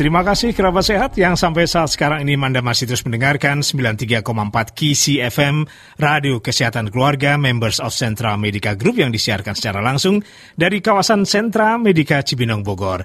Terima kasih kerabat sehat yang sampai saat sekarang ini Anda masih terus mendengarkan 93,4 KC FM Radio Kesehatan Keluarga Members of Central Medica Group yang disiarkan secara langsung dari kawasan Sentra Medica Cibinong Bogor.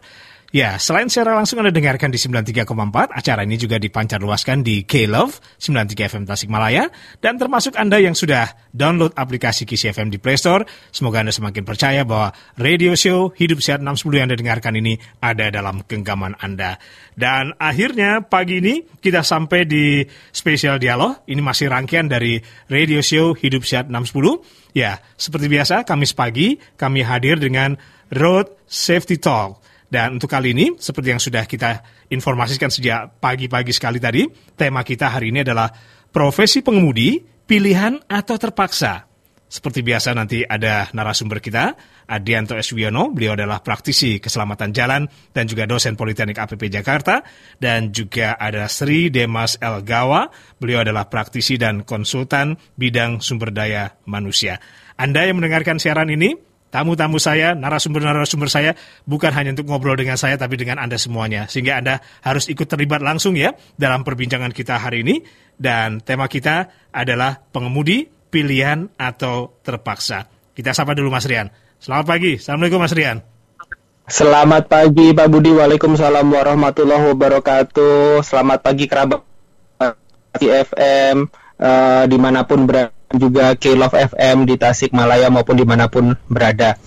Ya, selain secara langsung Anda dengarkan di 93,4, acara ini juga dipancar luaskan di K-Love 93 FM Tasikmalaya, dan termasuk Anda yang sudah download aplikasi Kisi FM di Play Store, semoga Anda semakin percaya bahwa radio show Hidup Sehat 610 yang Anda dengarkan ini ada dalam genggaman Anda. Dan akhirnya pagi ini kita sampai di spesial dialog, ini masih rangkaian dari radio show Hidup Sehat 610. Ya, seperti biasa, Kamis pagi kami hadir dengan Road Safety Talk. Dan untuk kali ini, seperti yang sudah kita informasikan sejak pagi-pagi sekali tadi, tema kita hari ini adalah profesi pengemudi, pilihan atau terpaksa. Seperti biasa nanti ada narasumber kita, Adianto S. Wiono, beliau adalah praktisi keselamatan jalan dan juga dosen Politeknik APP Jakarta, dan juga ada Sri Demas El Gawa, beliau adalah praktisi dan konsultan bidang sumber daya manusia. Anda yang mendengarkan siaran ini, tamu-tamu saya, narasumber-narasumber saya bukan hanya untuk ngobrol dengan saya tapi dengan Anda semuanya. Sehingga Anda harus ikut terlibat langsung ya dalam perbincangan kita hari ini dan tema kita adalah pengemudi pilihan atau terpaksa. Kita sapa dulu Mas Rian. Selamat pagi. Assalamualaikum Mas Rian. Selamat pagi Pak Budi. Waalaikumsalam warahmatullahi wabarakatuh. Selamat pagi kerabat FM uh, di mana pun berada juga K Love FM di Tasikmalaya maupun di mana pun berada.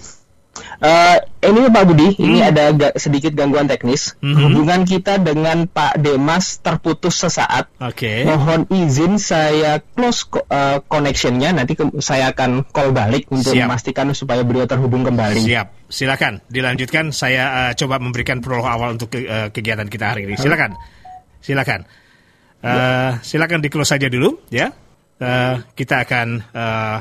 Uh, ini Pak Budi, hmm. ini ada ga sedikit gangguan teknis. Hmm. Hubungan kita dengan Pak Demas terputus sesaat. Oke. Okay. Mohon izin saya close uh, connectionnya. Nanti saya akan call balik untuk Siap. memastikan supaya beliau terhubung kembali. Siap. Silakan dilanjutkan. Saya uh, coba memberikan prolog awal untuk ke uh, kegiatan kita hari ini. Silakan. Silakan. Uh, ya. Silakan di close saja dulu, ya uh, kita akan uh,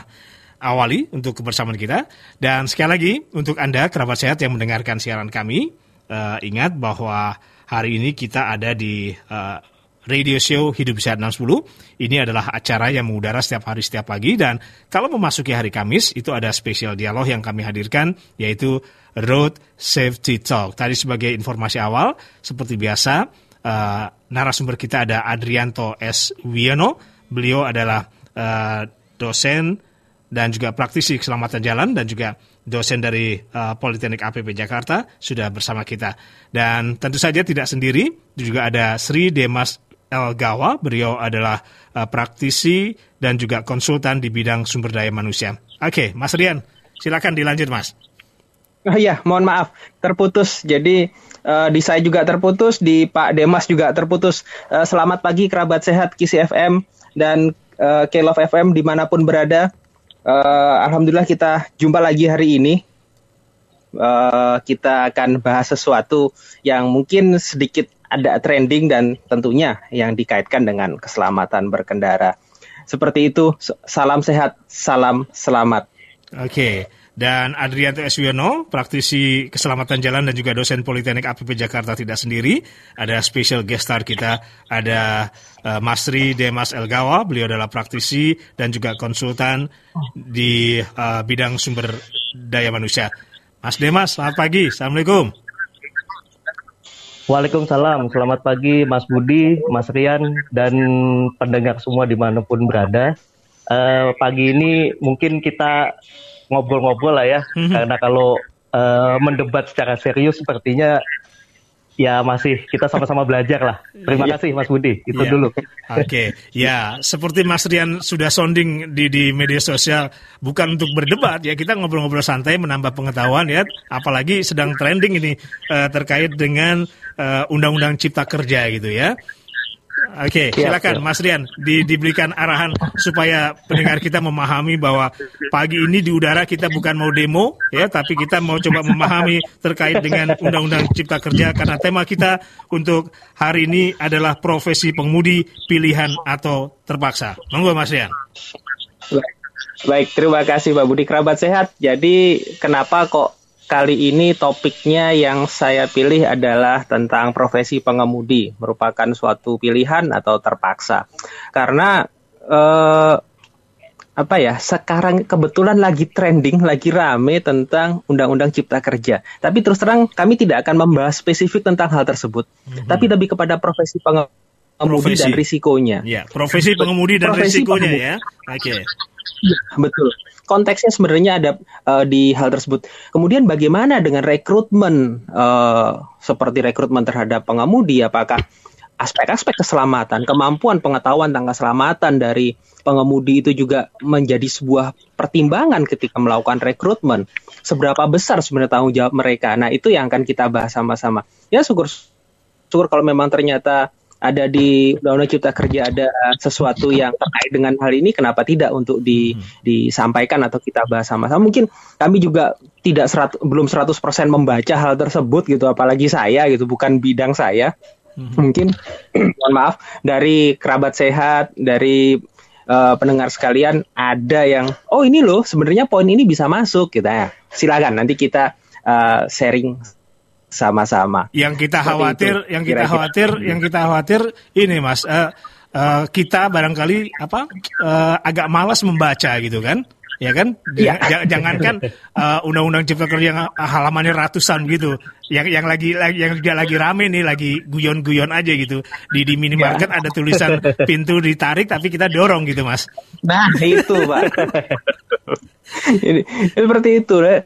awali untuk kebersamaan kita. Dan sekali lagi untuk Anda kerabat sehat yang mendengarkan siaran kami, uh, ingat bahwa hari ini kita ada di uh, radio show Hidup Sehat 610. Ini adalah acara yang mengudara setiap hari setiap pagi dan kalau memasuki hari Kamis itu ada spesial dialog yang kami hadirkan yaitu Road Safety Talk. Tadi sebagai informasi awal seperti biasa uh, narasumber kita ada Adrianto S. Wiono Beliau adalah uh, dosen dan juga praktisi keselamatan jalan dan juga dosen dari uh, Politeknik APP Jakarta sudah bersama kita. Dan tentu saja tidak sendiri, juga ada Sri Demas El Gawa, beliau adalah uh, praktisi dan juga konsultan di bidang sumber daya manusia. Oke, Mas Rian, silakan dilanjut Mas. Oh iya, mohon maaf, terputus. Jadi uh, di saya juga terputus, di Pak Demas juga terputus. Uh, selamat pagi kerabat sehat Kisi FM dan uh, K-Love FM di mana pun berada. Uh, Alhamdulillah kita jumpa lagi hari ini. Uh, kita akan bahas sesuatu yang mungkin sedikit ada trending dan tentunya yang dikaitkan dengan keselamatan berkendara. Seperti itu, salam sehat, salam selamat. Oke. Okay dan Adrianto Eswiono, praktisi keselamatan jalan dan juga dosen Politeknik APP Jakarta tidak sendiri. Ada special guest star kita, ada uh, Masri Demas Elgawa, beliau adalah praktisi dan juga konsultan di uh, bidang sumber daya manusia. Mas Demas, selamat pagi. Assalamualaikum. Waalaikumsalam, selamat pagi Mas Budi, Mas Rian, dan pendengar semua di mana pun berada. Uh, pagi ini mungkin kita ngobrol-ngobrol lah ya. Mm-hmm. Karena kalau uh, mendebat secara serius sepertinya ya masih kita sama-sama belajar lah. Terima yeah. kasih Mas Budi. Itu yeah. dulu. Oke, okay. ya seperti Mas Rian sudah sounding di di media sosial bukan untuk berdebat ya kita ngobrol-ngobrol santai menambah pengetahuan ya. Apalagi sedang trending ini uh, terkait dengan uh, undang-undang Cipta Kerja gitu ya. Oke, okay, silakan Mas Rian di, diberikan arahan supaya pendengar kita memahami bahwa pagi ini di udara kita bukan mau demo ya, tapi kita mau coba memahami terkait dengan Undang-Undang Cipta Kerja karena tema kita untuk hari ini adalah profesi pengemudi pilihan atau terpaksa. Monggo Mas Rian. Baik, terima kasih Pak Budi kerabat sehat. Jadi kenapa kok Kali ini topiknya yang saya pilih adalah tentang profesi pengemudi, merupakan suatu pilihan atau terpaksa. Karena eh, apa ya sekarang kebetulan lagi trending lagi rame tentang undang-undang cipta kerja tapi terus terang kami tidak akan membahas spesifik tentang hal tersebut mm-hmm. tapi lebih kepada profesi pengemudi profesi. dan risikonya ya profesi pengemudi dan profesi risikonya pengemudi. ya oke okay. ya, betul konteksnya sebenarnya ada uh, di hal tersebut kemudian bagaimana dengan rekrutmen uh, seperti rekrutmen terhadap pengemudi apakah aspek-aspek keselamatan, kemampuan pengetahuan tentang keselamatan dari pengemudi itu juga menjadi sebuah pertimbangan ketika melakukan rekrutmen. Seberapa besar sebenarnya tanggung jawab mereka? Nah, itu yang akan kita bahas sama-sama. Ya, syukur syukur kalau memang ternyata ada di Undang-Undang Cipta Kerja ada sesuatu yang terkait dengan hal ini, kenapa tidak untuk di, hmm. disampaikan atau kita bahas sama-sama? Mungkin kami juga tidak serat, belum 100% membaca hal tersebut gitu, apalagi saya gitu, bukan bidang saya. Hmm. Mungkin mohon maaf dari kerabat sehat, dari uh, pendengar sekalian ada yang oh ini loh sebenarnya poin ini bisa masuk kita gitu ya. Silakan nanti kita uh, sharing sama-sama. Yang kita khawatir, itu, yang kita kira -kira. khawatir, yang kita khawatir ini Mas, uh, uh, kita barangkali apa uh, agak malas membaca gitu kan? ya kan? Ya. Jangankan uh, undang-undang cipta kerja yang halamannya ratusan gitu, yang yang lagi, lagi yang juga lagi rame nih, lagi guyon-guyon aja gitu. Di di minimarket ya. ada tulisan pintu ditarik tapi kita dorong gitu, Mas. Nah, itu, Pak. Ini seperti itu, ya.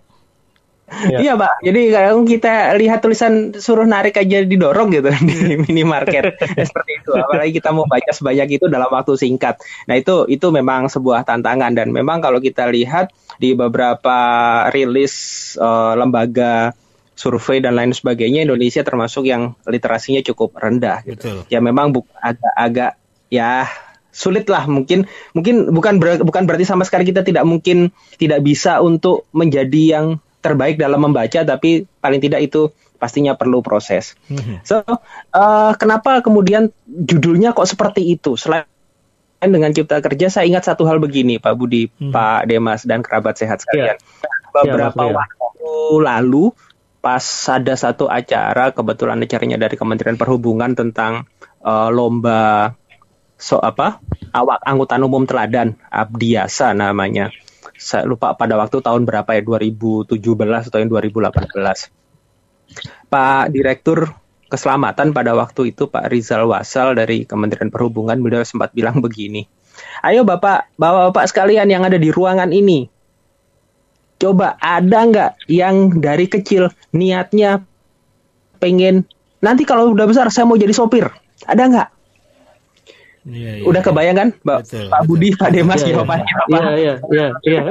Ya. Iya pak. Jadi kalau kita lihat tulisan suruh narik aja didorong gitu di minimarket seperti itu. Apalagi kita mau baca sebanyak itu dalam waktu singkat. Nah itu itu memang sebuah tantangan dan memang kalau kita lihat di beberapa rilis uh, lembaga survei dan lain sebagainya Indonesia termasuk yang literasinya cukup rendah. Gitu. Betul. Ya memang agak-agak ya sulit lah mungkin mungkin bukan ber, bukan berarti sama sekali kita tidak mungkin tidak bisa untuk menjadi yang terbaik dalam membaca tapi paling tidak itu pastinya perlu proses. Mm-hmm. So uh, kenapa kemudian judulnya kok seperti itu? Selain dengan cipta kerja, saya ingat satu hal begini, Pak Budi, mm-hmm. Pak Demas dan kerabat sehat sekalian. Yeah. Beberapa yeah, waktu lalu pas ada satu acara kebetulan acaranya dari Kementerian Perhubungan tentang uh, lomba so apa awak angkutan umum teladan Abdiasa namanya saya lupa pada waktu tahun berapa ya 2017 atau yang 2018 Pak Direktur Keselamatan pada waktu itu Pak Rizal Wasal dari Kementerian Perhubungan beliau sempat bilang begini. Ayo Bapak Bapak-Bapak sekalian yang ada di ruangan ini coba ada nggak yang dari kecil niatnya pengen nanti kalau udah besar saya mau jadi sopir ada nggak Iya, iya. Udah kebayang kan, Mbak, betul, Pak Budi, betul. Pak Demas iya, jawabannya iya, apa? Iya, iya, iya. iya.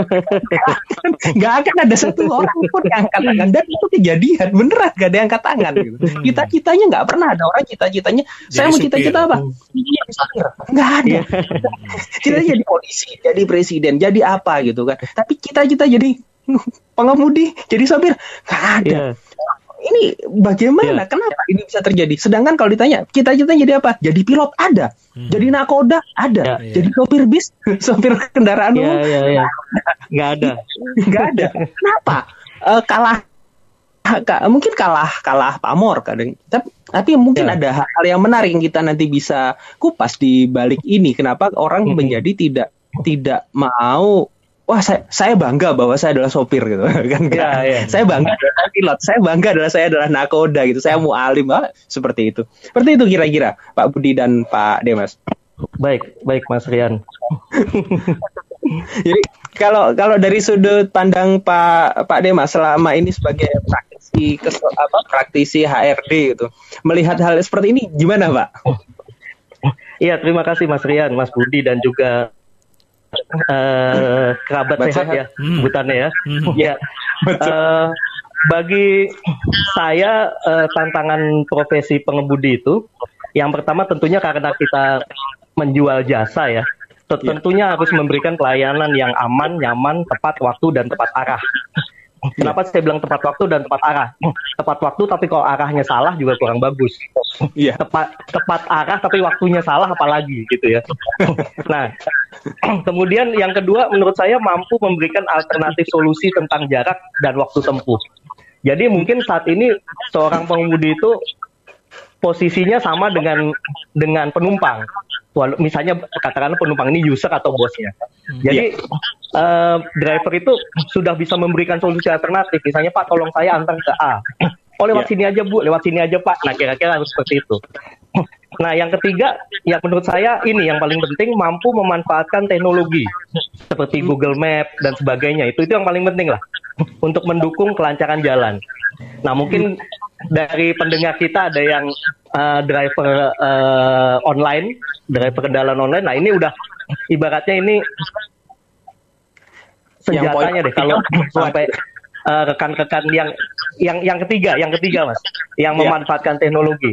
gak akan ada satu orang pun yang angkat tangan dan itu kejadian beneran gak ada yang angkat tangan gitu. Hmm. Kita citanya nggak pernah ada orang cita-citanya. Saya mau cita-cita apa? Iya, Nggak ada. Iya. cita jadi polisi, jadi presiden, jadi apa gitu kan. Tapi cita-cita jadi pengemudi, jadi sopir, nggak ada. Yeah ini bagaimana? Yeah. Kenapa ini bisa terjadi? Sedangkan kalau ditanya, cita-cita jadi apa? Jadi pilot ada, hmm. jadi nakoda ada, yeah, yeah. jadi sopir bis, sopir kendaraan yeah, umum yeah, yeah. nggak ada, nggak ada. Kenapa? Uh, kalah mungkin kalah kalah pamor kadang tapi, tapi mungkin yeah. ada hal yang menarik yang kita nanti bisa kupas di balik ini kenapa orang -hmm. menjadi tidak tidak mau wah saya, saya bangga bahwa saya adalah sopir gitu. Kan ya, ya. saya bangga adalah pilot saya bangga adalah saya adalah nakoda gitu saya mau alim ah, seperti itu. Seperti itu kira-kira Pak Budi dan Pak Demas. Baik baik Mas Rian. Jadi kalau kalau dari sudut pandang Pak Pak Demas selama ini sebagai praktisi kesel, apa praktisi HRD gitu melihat hal seperti ini gimana Pak? Iya, terima kasih Mas Rian, Mas Budi dan juga uh, kerabat sehat, ya hmm. sebutannya ya. Hmm. ya. Uh, bagi saya uh, tantangan profesi pengemudi itu yang pertama tentunya karena kita menjual jasa ya. Tentunya harus memberikan pelayanan yang aman, nyaman, tepat waktu dan tepat arah. Kenapa saya bilang tepat waktu dan tepat arah? Tepat waktu tapi kalau arahnya salah juga kurang bagus. Iya. Tepat tepat arah tapi waktunya salah apalagi gitu ya. Nah, kemudian yang kedua menurut saya mampu memberikan alternatif solusi tentang jarak dan waktu tempuh. Jadi mungkin saat ini seorang pengemudi itu posisinya sama dengan dengan penumpang. Misalnya katakanlah penumpang ini user atau bosnya. Hmm. Jadi yeah. uh, driver itu sudah bisa memberikan solusi alternatif. Misalnya Pak tolong saya antar ke A. Oh lewat yeah. sini aja Bu, lewat sini aja Pak. Nah kira-kira harus seperti itu. Nah yang ketiga, ya menurut saya ini yang paling penting mampu memanfaatkan teknologi seperti hmm. Google Map dan sebagainya. Itu itu yang paling penting lah untuk mendukung kelancaran jalan. Nah mungkin dari pendengar kita ada yang uh, driver uh, online, driver kendaraan online. Nah ini udah ibaratnya ini senjatanya deh kalau sampai uh, rekan-rekan yang yang yang ketiga, yang ketiga mas, yang yeah. memanfaatkan teknologi.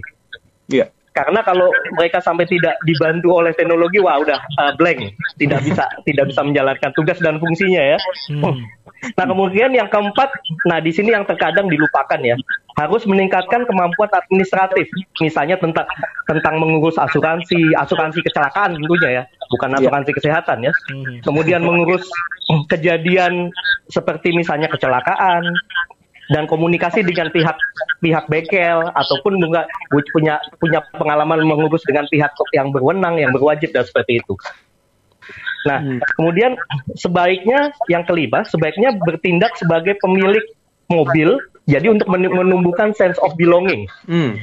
Iya. Yeah. Karena kalau mereka sampai tidak dibantu oleh teknologi, wah udah uh, blank, tidak bisa tidak bisa menjalankan tugas dan fungsinya ya. Hmm. Nah kemudian yang keempat, nah di sini yang terkadang dilupakan ya, harus meningkatkan kemampuan administratif, misalnya tentang tentang mengurus asuransi, asuransi kecelakaan tentunya ya, bukan iya. asuransi ya. kesehatan ya. Hmm. Kemudian mengurus kejadian seperti misalnya kecelakaan dan komunikasi dengan pihak pihak bengkel ataupun juga punya punya pengalaman mengurus dengan pihak yang berwenang yang berwajib dan seperti itu. Nah, hmm. kemudian sebaiknya yang kelima, sebaiknya bertindak sebagai pemilik mobil, jadi untuk menumbuhkan sense of belonging hmm.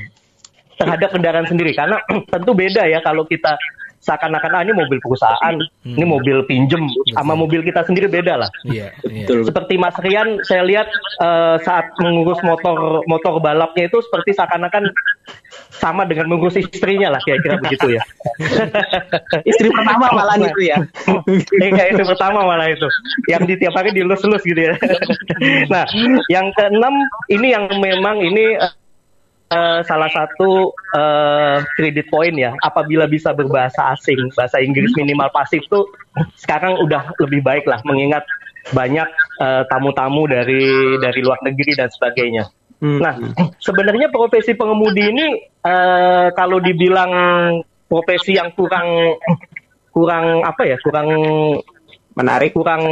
terhadap kendaraan sendiri. Karena tentu beda ya kalau kita seakan-akan ah, ini mobil perusahaan, hmm. ini mobil pinjem, sama mobil kita sendiri beda lah. Iya, iya. Seperti Mas Rian, saya lihat uh, saat mengurus motor motor balapnya itu seperti seakan-akan sama dengan mengurus istrinya lah kira-kira begitu ya. Istri pertama malah itu ya. Iya, itu pertama malah itu. Yang di tiap hari dilus-lus gitu ya. nah, yang keenam ini yang memang ini uh, uh, salah satu uh, kredit poin ya apabila bisa berbahasa asing bahasa Inggris minimal pasif tuh sekarang udah lebih baik lah mengingat banyak eh, tamu-tamu dari dari luar negeri dan sebagainya. Hmm. Nah sebenarnya profesi pengemudi ini uh, kalau dibilang profesi yang kurang kurang apa ya kurang menarik kurang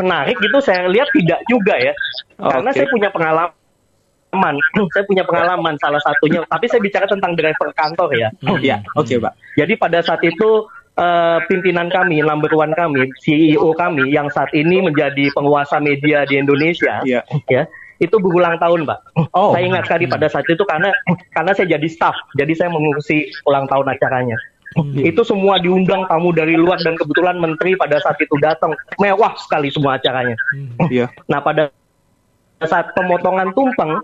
menarik itu saya lihat tidak juga ya oh, karena okay. saya punya pengalaman saya punya pengalaman salah satunya. Tapi saya bicara tentang driver kantor ya. Iya, oke okay, pak. Jadi pada saat itu uh, pimpinan kami, number one kami, CEO kami yang saat ini menjadi penguasa media di Indonesia, yeah. ya itu berulang tahun, Pak. Oh. Saya ingat sekali pada saat itu karena karena saya jadi staff, jadi saya mengurusi ulang tahun acaranya. Hmm. Itu semua diundang tamu dari luar dan kebetulan menteri pada saat itu datang mewah sekali semua acaranya. Hmm. Yeah. Nah pada saat pemotongan tumpeng,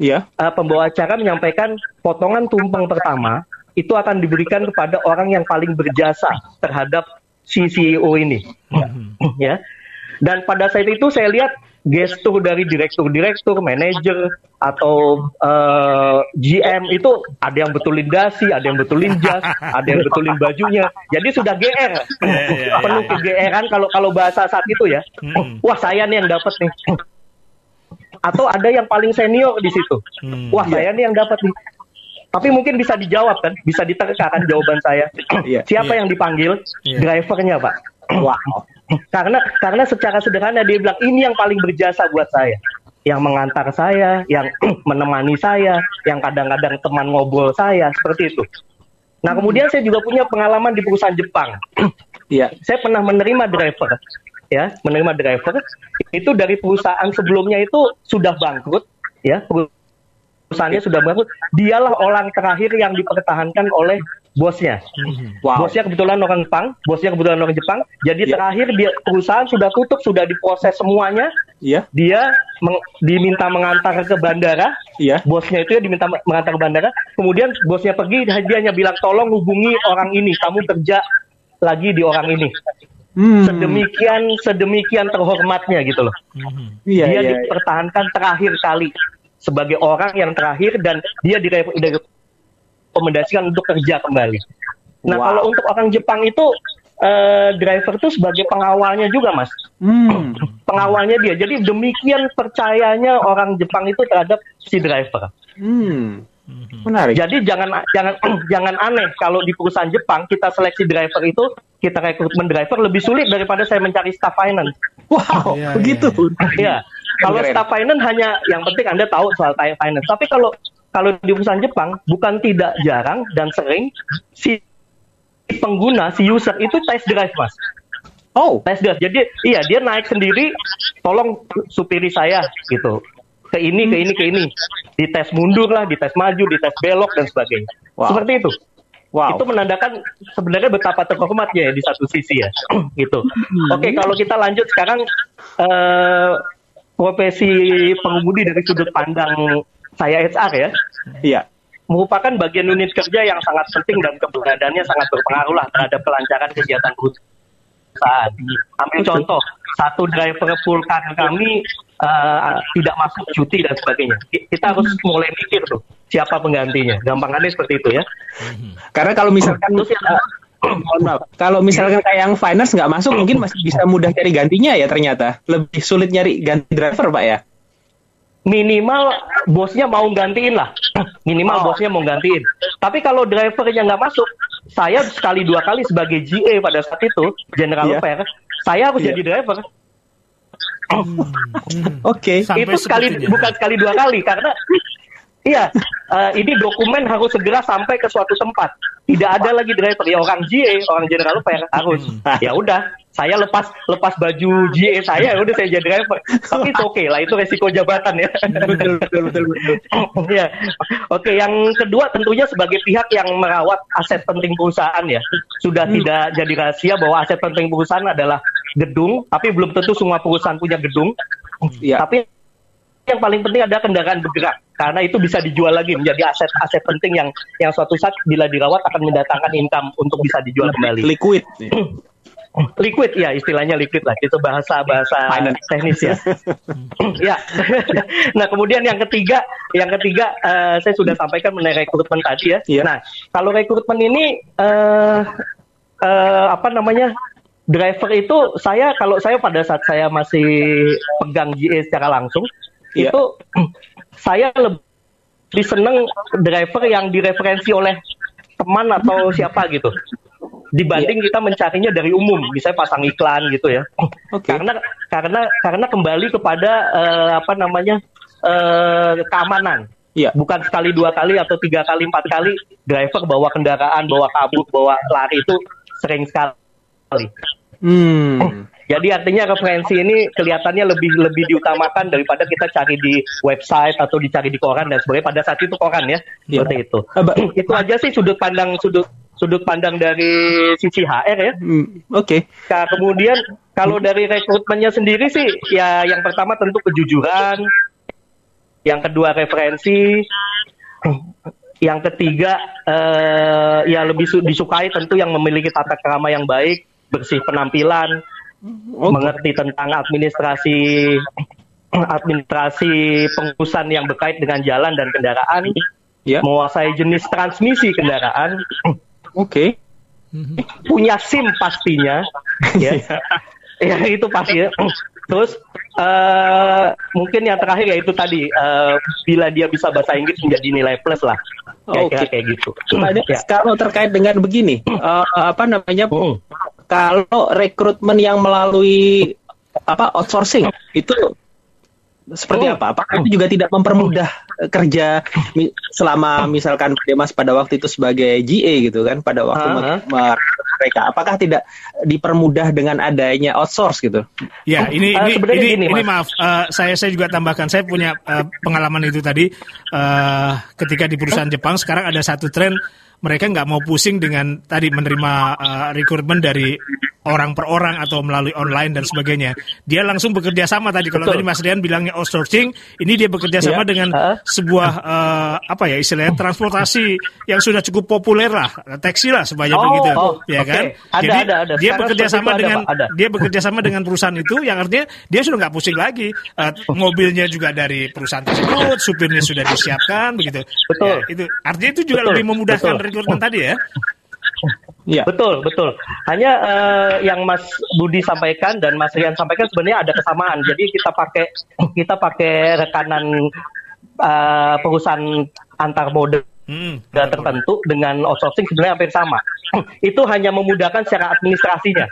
ya, uh, pembawa acara menyampaikan potongan tumpeng pertama itu akan diberikan kepada orang yang paling berjasa terhadap si CEO ini, mm-hmm. ya. Dan pada saat itu saya lihat gestur dari direktur-direktur, manajer atau uh, eh, GM itu ada yang betulin dasi, ada yang betulin jas, ada yang betulin bajunya. Jadi sudah GR, yeah, yeah, yeah, penuh kegeeran kalau kalau bahasa saat itu ya. Hmm. Wah saya nih yang dapat nih atau ada yang paling senior di situ. Hmm. Wah, saya nih yang dapat nih. Tapi mungkin bisa dijawab kan, bisa diterkakan jawaban saya. Yeah. Siapa yeah. yang dipanggil? Yeah. Drivernya, Pak. Wah. karena karena secara sederhana dia bilang ini yang paling berjasa buat saya. Yang mengantar saya, yang menemani saya, yang kadang-kadang teman ngobrol saya, seperti itu. Nah, kemudian saya juga punya pengalaman di perusahaan Jepang. Iya. saya pernah menerima driver ya menerima driver itu dari perusahaan sebelumnya itu sudah bangkrut ya perusahaannya sudah bangkrut dialah orang terakhir yang dipertahankan oleh bosnya. Mhm. Wow. Bosnya kebetulan orang Jepang, bosnya kebetulan orang Jepang. Jadi yeah. terakhir dia perusahaan sudah tutup, sudah diproses semuanya. Yeah. Dia meng, diminta mengantar ke bandara. Yeah. Bosnya itu ya diminta mengantar ke bandara. Kemudian bosnya pergi, dia hanya bilang tolong hubungi orang ini, kamu kerja lagi di orang ini. Hmm. Sedemikian sedemikian terhormatnya gitu loh. Hmm. Iya, dia iya, iya. dipertahankan iya. terakhir kali sebagai orang yang terakhir dan dia direkomendasikan untuk kerja kembali. Nah wow. kalau untuk orang Jepang itu uh, driver itu sebagai pengawalnya juga mas, hmm. pengawalnya dia. Jadi demikian percayanya orang Jepang itu terhadap si driver. Hmm. Menarik. Jadi jangan jangan jangan aneh kalau di perusahaan Jepang kita seleksi driver itu kita rekrutmen driver lebih sulit daripada saya mencari staff finance. Wow, ya, begitu. Iya. Kalau staff finance hanya yang penting Anda tahu soal finance. Tapi kalau kalau di perusahaan Jepang bukan tidak jarang dan sering si pengguna, si user itu test drive mas. Oh, Test drive. Jadi iya dia naik sendiri, tolong supiri saya gitu. Ke ini, ke ini, ke ini. Dites mundur lah, dites maju, dites belok dan sebagainya. Wow. Seperti itu. wow. Itu menandakan sebenarnya betapa terhormatnya ya di satu sisi ya. gitu. Oke, kalau kita lanjut sekarang eh, profesi pengemudi dari sudut pandang saya HR ya Iya. merupakan bagian unit kerja yang sangat penting dan keberadaannya sangat berpengaruh lah terhadap kelancaran kegiatan perusahaan. Ambil contoh, satu driver full car kami eh, tidak masuk cuti dan sebagainya. Ki- Kita harus mulai mikir tuh siapa penggantinya. Gampangannya seperti itu ya. Karena kalau misalkan Terus yang- eh, mohon maaf, kalau misalkan kayak yang finance nggak masuk, mungkin masih bisa mudah cari gantinya ya ternyata. Lebih sulit nyari ganti driver, Pak ya. minimal bosnya mau gantiin lah. Minimal Oh. bosnya mau gantiin. Tapi kalau drivernya nggak masuk, saya sekali dua kali sebagai GA pada saat itu, General Iya. Fair, saya harus Iya. jadi driver. Oke. Sampai itu sekali segitunya. bukan sekali dua kali karena iya eh, ini dokumen harus segera sampai ke suatu tempat. Tidak ada lagi driver ya orang GA, orang General Fair harus. Ya udah, saya lepas lepas baju GA saya, ya udah saya jadi driver. Tapi itu oke lah, itu resiko jabatan ya. betul, betul, betul, betul. Ya, oke. Yang kedua tentunya sebagai pihak yang merawat aset penting perusahaan ya, sudah tidak jadi rahasia bahwa aset penting perusahaan adalah gedung, tapi belum tentu semua perusahaan punya gedung. Iya. Tapi yang paling penting adalah kendaraan bergerak, karena itu bisa dijual lagi menjadi aset-aset penting yang yang suatu saat bila dirawat akan mendatangkan income untuk bisa dijual kembali. Liquid. Liquid ya istilahnya liquid lah, itu bahasa bahasa Finance. teknis ya. ya. nah kemudian yang ketiga, yang ketiga eh, saya sudah sampaikan mengenai rekrutmen tadi ya. Iya. Nah kalau rekrutmen ini eh eh, apa namanya driver itu saya kalau saya pada saat saya masih pegang GA secara langsung Iya. itu saya lebih seneng driver yang direferensi oleh teman atau siapa gitu dibanding kita mencarinya dari umum misalnya pasang iklan gitu ya Oke. karena karena karena kembali kepada eh, apa namanya eh, keamanan Iya. bukan sekali dua kali atau tiga kali empat kali driver bawa kendaraan bawa kabur bawa lari itu sering sekali Hmm. Jadi artinya referensi ini kelihatannya lebih lebih diutamakan daripada kita cari di website atau dicari di koran dan sebagainya. Pada saat itu koran ya Iya. seperti itu. Ah, itu aja sih sudut pandang sudut sudut pandang dari sisi HR ya. Hmm, Oke. Nah, kemudian kalau dari rekrutmennya sendiri sih ya yang pertama tentu kejujuran, yang kedua referensi, yang ketiga eh, ya lebih su- disukai tentu yang memiliki tata krama yang baik, bersih penampilan, Oh, mengerti tentang administrasi administrasi pengurusan yang berkait dengan jalan dan kendaraan, Ya. menguasai jenis transmisi kendaraan, Oke. punya SIM pastinya, ya, ya itu pasti. Ya. Terus eh mungkin yang terakhir ya itu tadi eh, bila dia bisa bahasa Inggris menjadi nilai plus lah, Oke. kayak gitu. Ini Ya. Kalau terkait dengan begini, eh, apa namanya? Hmm. Kalau rekrutmen yang melalui apa outsourcing itu seperti Oh. apa? Apakah itu juga tidak mempermudah kerja selama misalkan Pak Demas pada waktu itu sebagai GA gitu kan pada waktu me- merekrut mereka? Apakah tidak dipermudah dengan adanya outsource gitu? Ya, ini Eh, ini ini, gini, ini Mas. maaf, eh, saya saya juga tambahkan, saya punya eh, pengalaman itu tadi eh, ketika di perusahaan Jepang sekarang ada satu tren mereka nggak mau pusing dengan tadi menerima eh, rekrutmen dari orang per orang atau melalui online dan sebagainya. Dia langsung bekerja sama tadi kalau Betul. tadi Mas Rian bilangnya outsourcing, ini dia bekerja sama Iya. dengan Ah. sebuah eh, apa ya istilahnya transportasi yang sudah cukup populer lah, taksi lah sebanyak Oh, begitu, oh, ya kan? Ada, Jadi ada, ada. dia Sekarang bekerja sama ada, dengan ada. dia bekerja sama dengan perusahaan itu yang artinya dia sudah nggak pusing lagi Eh, mobilnya juga dari perusahaan tersebut supirnya sudah disiapkan begitu Betul. Ya, itu artinya itu juga Betul, lebih memudahkan betul. Rekrutmen tadi ya Iya. Betul, betul. Hanya eh, yang Mas Budi sampaikan dan Mas Rian sampaikan sebenarnya ada kesamaan. Jadi kita pakai kita pakai rekanan eh, perusahaan antar mode hmm. dan tertentu dengan outsourcing sebenarnya hampir sama. Itu hanya memudahkan secara administrasinya.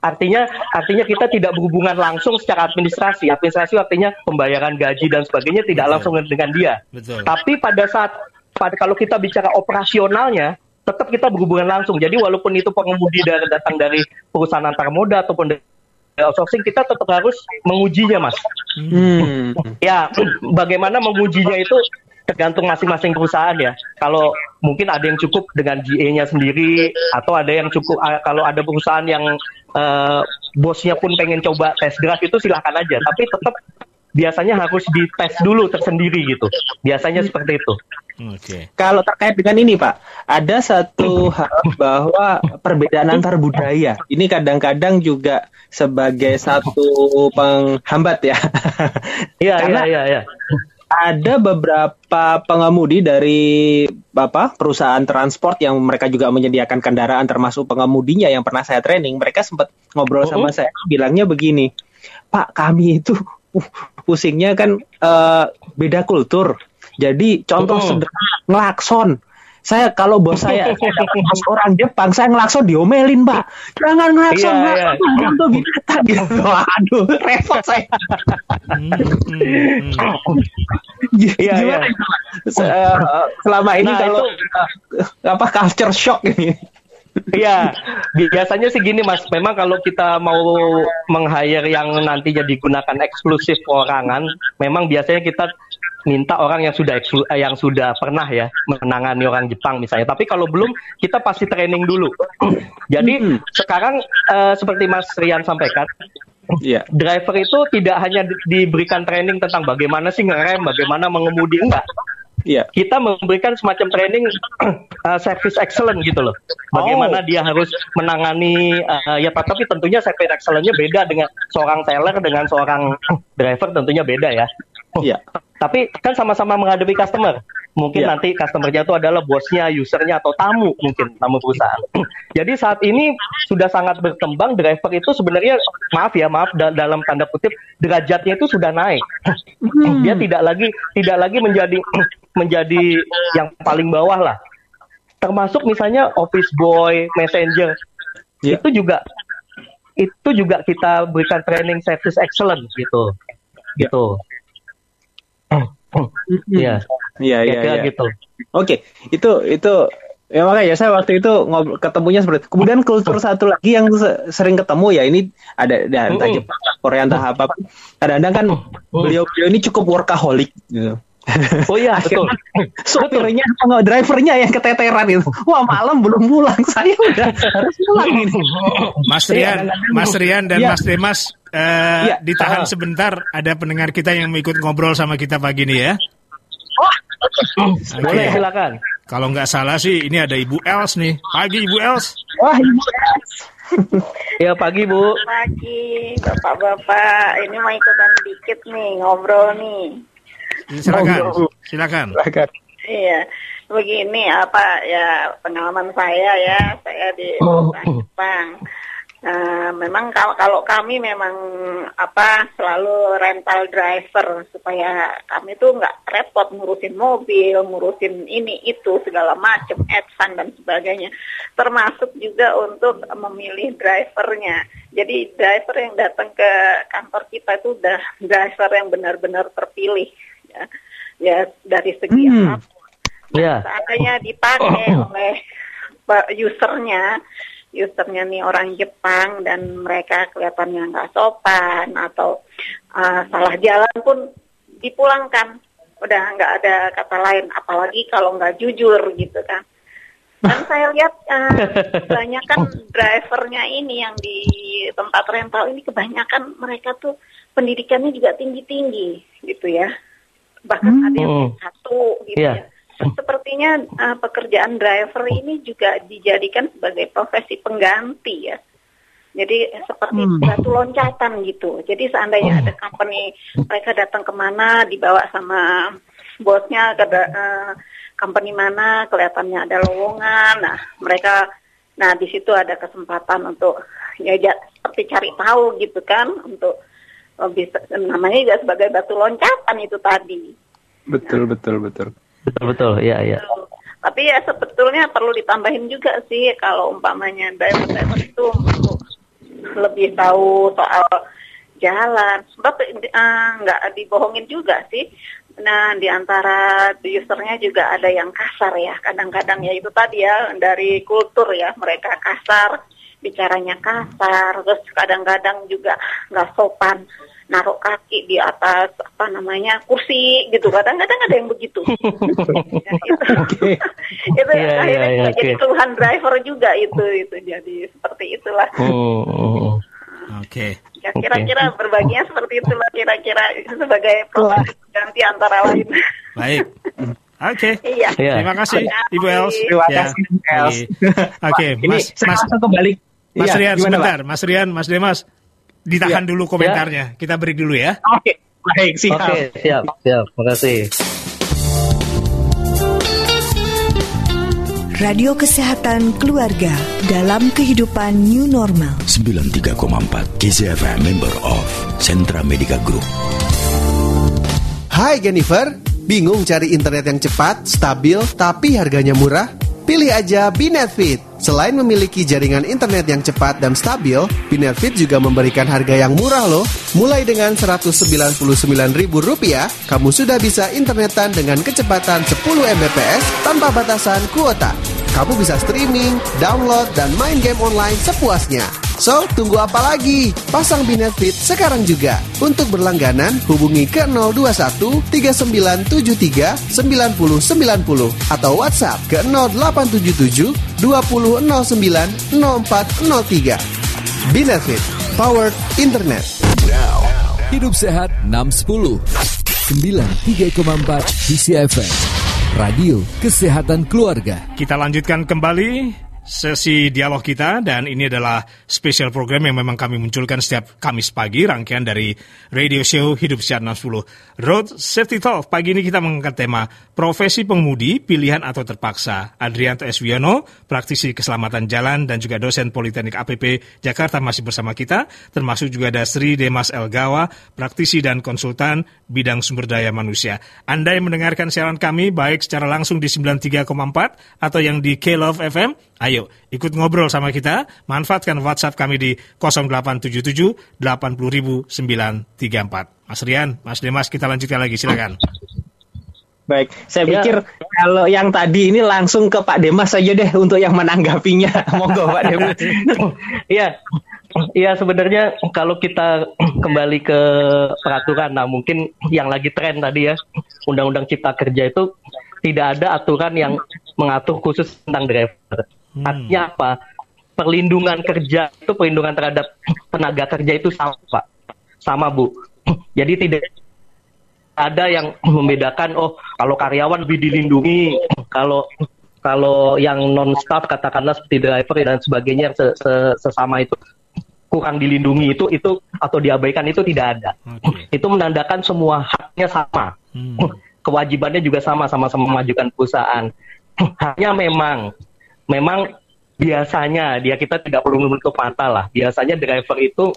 Artinya artinya kita tidak berhubungan langsung secara administrasi. Administrasi artinya pembayaran gaji dan sebagainya tidak Betul. langsung dengan dia. betul Tapi pada saat pada kalau kita bicara operasionalnya tetap kita berhubungan langsung. Jadi walaupun itu pengemudi dari, datang dari perusahaan antar moda ataupun dari outsourcing, kita tetap harus mengujinya, Mas. Hmm. Ya, bagaimana mengujinya itu tergantung masing-masing perusahaan ya. Kalau mungkin ada yang cukup dengan GA-nya sendiri atau ada yang cukup kalau ada perusahaan yang uh, bosnya pun pengen coba tes drive itu silahkan aja. Tapi tetap biasanya harus dites dulu tersendiri gitu. Biasanya seperti itu. Okay. Kalau terkait dengan ini Pak, ada satu hal bahwa perbedaan antar budaya ini kadang-kadang juga sebagai satu penghambat ya. Iya iya iya. Ya. Ada beberapa pengemudi dari apa perusahaan transport yang mereka juga menyediakan kendaraan termasuk pengemudinya yang pernah saya training, mereka sempat ngobrol sama oh. saya bilangnya begini, Pak kami itu pusingnya kan uh, beda kultur jadi contoh oh. sederhana ngelakson. Saya kalau bos saya, bos orang Jepang, saya ngelakson diomelin, Pak. Jangan ngelakson, yeah, ngelakson, yeah. tuh binatang gitu. Aduh, repot saya. Iya, iya. Selama ini nah, kalau itu, apa culture shock ini. Iya, biasanya sih gini mas. Memang kalau kita mau meng-hire yang nantinya digunakan eksklusif perorangan, memang biasanya kita minta orang yang sudah eh, yang sudah pernah ya menangani orang Jepang misalnya. Tapi kalau belum, kita pasti training dulu. Jadi hmm. sekarang uh, seperti Mas Rian sampaikan, yeah. driver itu tidak hanya di diberikan training tentang bagaimana sih ngerem, bagaimana mengemudi enggak. Yeah. Kita memberikan semacam training uh, service excellent gitu loh. Bagaimana oh. dia harus menangani uh, ya tapi tentunya service excellentnya beda dengan seorang seller dengan seorang driver tentunya beda ya. Iya. Tapi kan sama-sama menghadapi customer. Mungkin yeah. nanti customernya itu adalah bosnya, usernya atau tamu mungkin tamu perusahaan. Jadi saat ini sudah sangat berkembang driver itu sebenarnya maaf ya maaf dalam tanda kutip derajatnya itu sudah naik. Hmm. Dia tidak lagi tidak lagi menjadi menjadi yang paling bawah lah. Termasuk misalnya office boy, messenger yeah. itu juga itu juga kita berikan training service excellent gitu. Yeah. Gitu. Iya. Iya, iya, iya. gitu. Oke, itu itu ya makanya saya waktu itu ngobrol ketemunya seperti itu. Kemudian kultur satu lagi yang sering ketemu ya ini ada ya, entah Jepang, Korea entah apa. Kadang-kadang kan beliau-beliau ini cukup workaholic gitu. Oh iya betul. Sopirnya sama drivernya yang keteteran itu. Wah malam belum pulang. Saya udah harus pulang ini. Mas Rian, Mas Rian dan ya. Mas Demas uh, ya. ditahan uh. sebentar. Ada pendengar kita yang ikut ngobrol sama kita pagi ini ya. Oh, okay. boleh silakan. Kalau nggak salah sih ini ada Ibu Els nih. Pagi Ibu Els. Wah Ibu Els. ya pagi Bu. Pagi Bapak-bapak. Ini mau ikutan dikit nih ngobrol nih. Silakan. Silakan. Silakan. Iya. Begini apa ya pengalaman saya ya, saya di oh. Jepang. Nah, memang kalau kalau kami memang apa selalu rental driver supaya kami tuh nggak repot ngurusin mobil, ngurusin ini itu segala macam, advan dan sebagainya. Termasuk juga untuk memilih drivernya. Jadi driver yang datang ke kantor kita itu udah driver yang benar-benar terpilih ya, ya dari segi hmm. apa pun. Nah, yeah. Seandainya dipakai oh. oleh usernya, usernya nih orang Jepang dan mereka kelihatannya nggak sopan atau uh, salah jalan pun dipulangkan, udah nggak ada kata lain, apalagi kalau nggak jujur gitu kan. Dan saya lihat uh, kebanyakan drivernya ini yang di tempat rental ini kebanyakan mereka tuh pendidikannya juga tinggi-tinggi gitu ya bahkan hmm. ada yang oh. satu gitu yeah. ya. Sepertinya uh, pekerjaan driver ini juga dijadikan sebagai profesi pengganti ya. Jadi seperti hmm. batu loncatan gitu. Jadi seandainya oh. ada company mereka datang ke mana dibawa sama bosnya ke uh, company mana kelihatannya ada lowongan. Nah mereka, nah di situ ada kesempatan untuk ya, ya seperti cari tahu gitu kan untuk bisa namanya juga sebagai batu loncatan itu tadi. Betul nah. betul betul. Betul betul ya ya. Tapi ya sebetulnya perlu ditambahin juga sih kalau umpamanya driver-driver itu lebih tahu soal jalan. Sebab uh, nggak dibohongin juga sih Nah, di antara usernya juga ada yang kasar ya. Kadang-kadang ya itu tadi ya dari kultur ya mereka kasar, bicaranya kasar, terus kadang-kadang juga nggak sopan naruh kaki di atas apa namanya kursi gitu kadang-kadang ada yang begitu ya, itu itu yeah, akhirnya yeah, yeah, jadi okay. keluhan driver juga itu itu jadi seperti itulah oh, oh, oh. oke okay. ya kira-kira okay. berbaginya seperti itulah kira-kira sebagai ganti antara lain baik Oke, okay. iya. terima kasih Ibu Els. Terima ya. kasih Els. Oke, okay. Mas, Mas, kembali. Mas iya, Rian, sebentar. Mas Rian, Mas Demas, ditahan ya. dulu komentarnya. Ya. Kita break dulu ya. Oke, baik, siap. Oke, siap, siap. Terima kasih. Radio Kesehatan Keluarga dalam kehidupan new normal. 93,4 KZFM member of Sentra Medica Group. Hai Jennifer, bingung cari internet yang cepat, stabil, tapi harganya murah? Pilih aja Binetfit. Selain memiliki jaringan internet yang cepat dan stabil, Binetfit juga memberikan harga yang murah loh. Mulai dengan Rp199.000, kamu sudah bisa internetan dengan kecepatan 10 Mbps tanpa batasan kuota. Kamu bisa streaming, download, dan main game online sepuasnya. So, tunggu apa lagi? Pasang Binetfit sekarang juga. Untuk berlangganan, hubungi ke 021 3973 9090 atau WhatsApp ke 0877 2009 0403. Binetfit, powered internet. Now, hidup sehat 610 93,4 DCFM. Radio Kesehatan Keluarga. Kita lanjutkan kembali sesi dialog kita dan ini adalah spesial program yang memang kami munculkan setiap Kamis pagi rangkaian dari radio show Hidup Sehat 60 Road Safety Talk. Pagi ini kita mengangkat tema profesi pengemudi pilihan atau terpaksa. Adrianto Eswiono, praktisi keselamatan jalan dan juga dosen Politeknik APP Jakarta masih bersama kita, termasuk juga ada Sri Demas Elgawa, praktisi dan konsultan bidang sumber daya manusia. Anda yang mendengarkan siaran kami baik secara langsung di 93,4 atau yang di K-Love FM, Ayo, ikut ngobrol sama kita. Manfaatkan WhatsApp kami di 0877 80934. Mas Rian, Mas Demas, kita lanjutkan lagi. Silakan. Baik, saya ya. pikir kalau yang tadi ini langsung ke Pak Demas saja deh untuk yang menanggapinya. Monggo Pak Demas. Iya, Iya sebenarnya kalau kita kembali ke peraturan, nah mungkin yang lagi tren tadi ya, Undang-Undang Cipta Kerja itu tidak ada aturan yang mengatur khusus tentang driver. Hmm. Artinya apa? Perlindungan kerja itu perlindungan terhadap tenaga kerja itu sama, Pak. Sama, Bu. Jadi tidak ada yang membedakan oh kalau karyawan lebih dilindungi, kalau kalau yang non staff katakanlah seperti driver dan sebagainya se -se sesama itu kurang dilindungi itu itu atau diabaikan itu tidak ada. Okay. Itu menandakan semua haknya sama. Hmm. Kewajibannya juga sama sama-sama memajukan perusahaan. Hanya memang memang biasanya dia kita tidak perlu menutup mata lah. Biasanya driver itu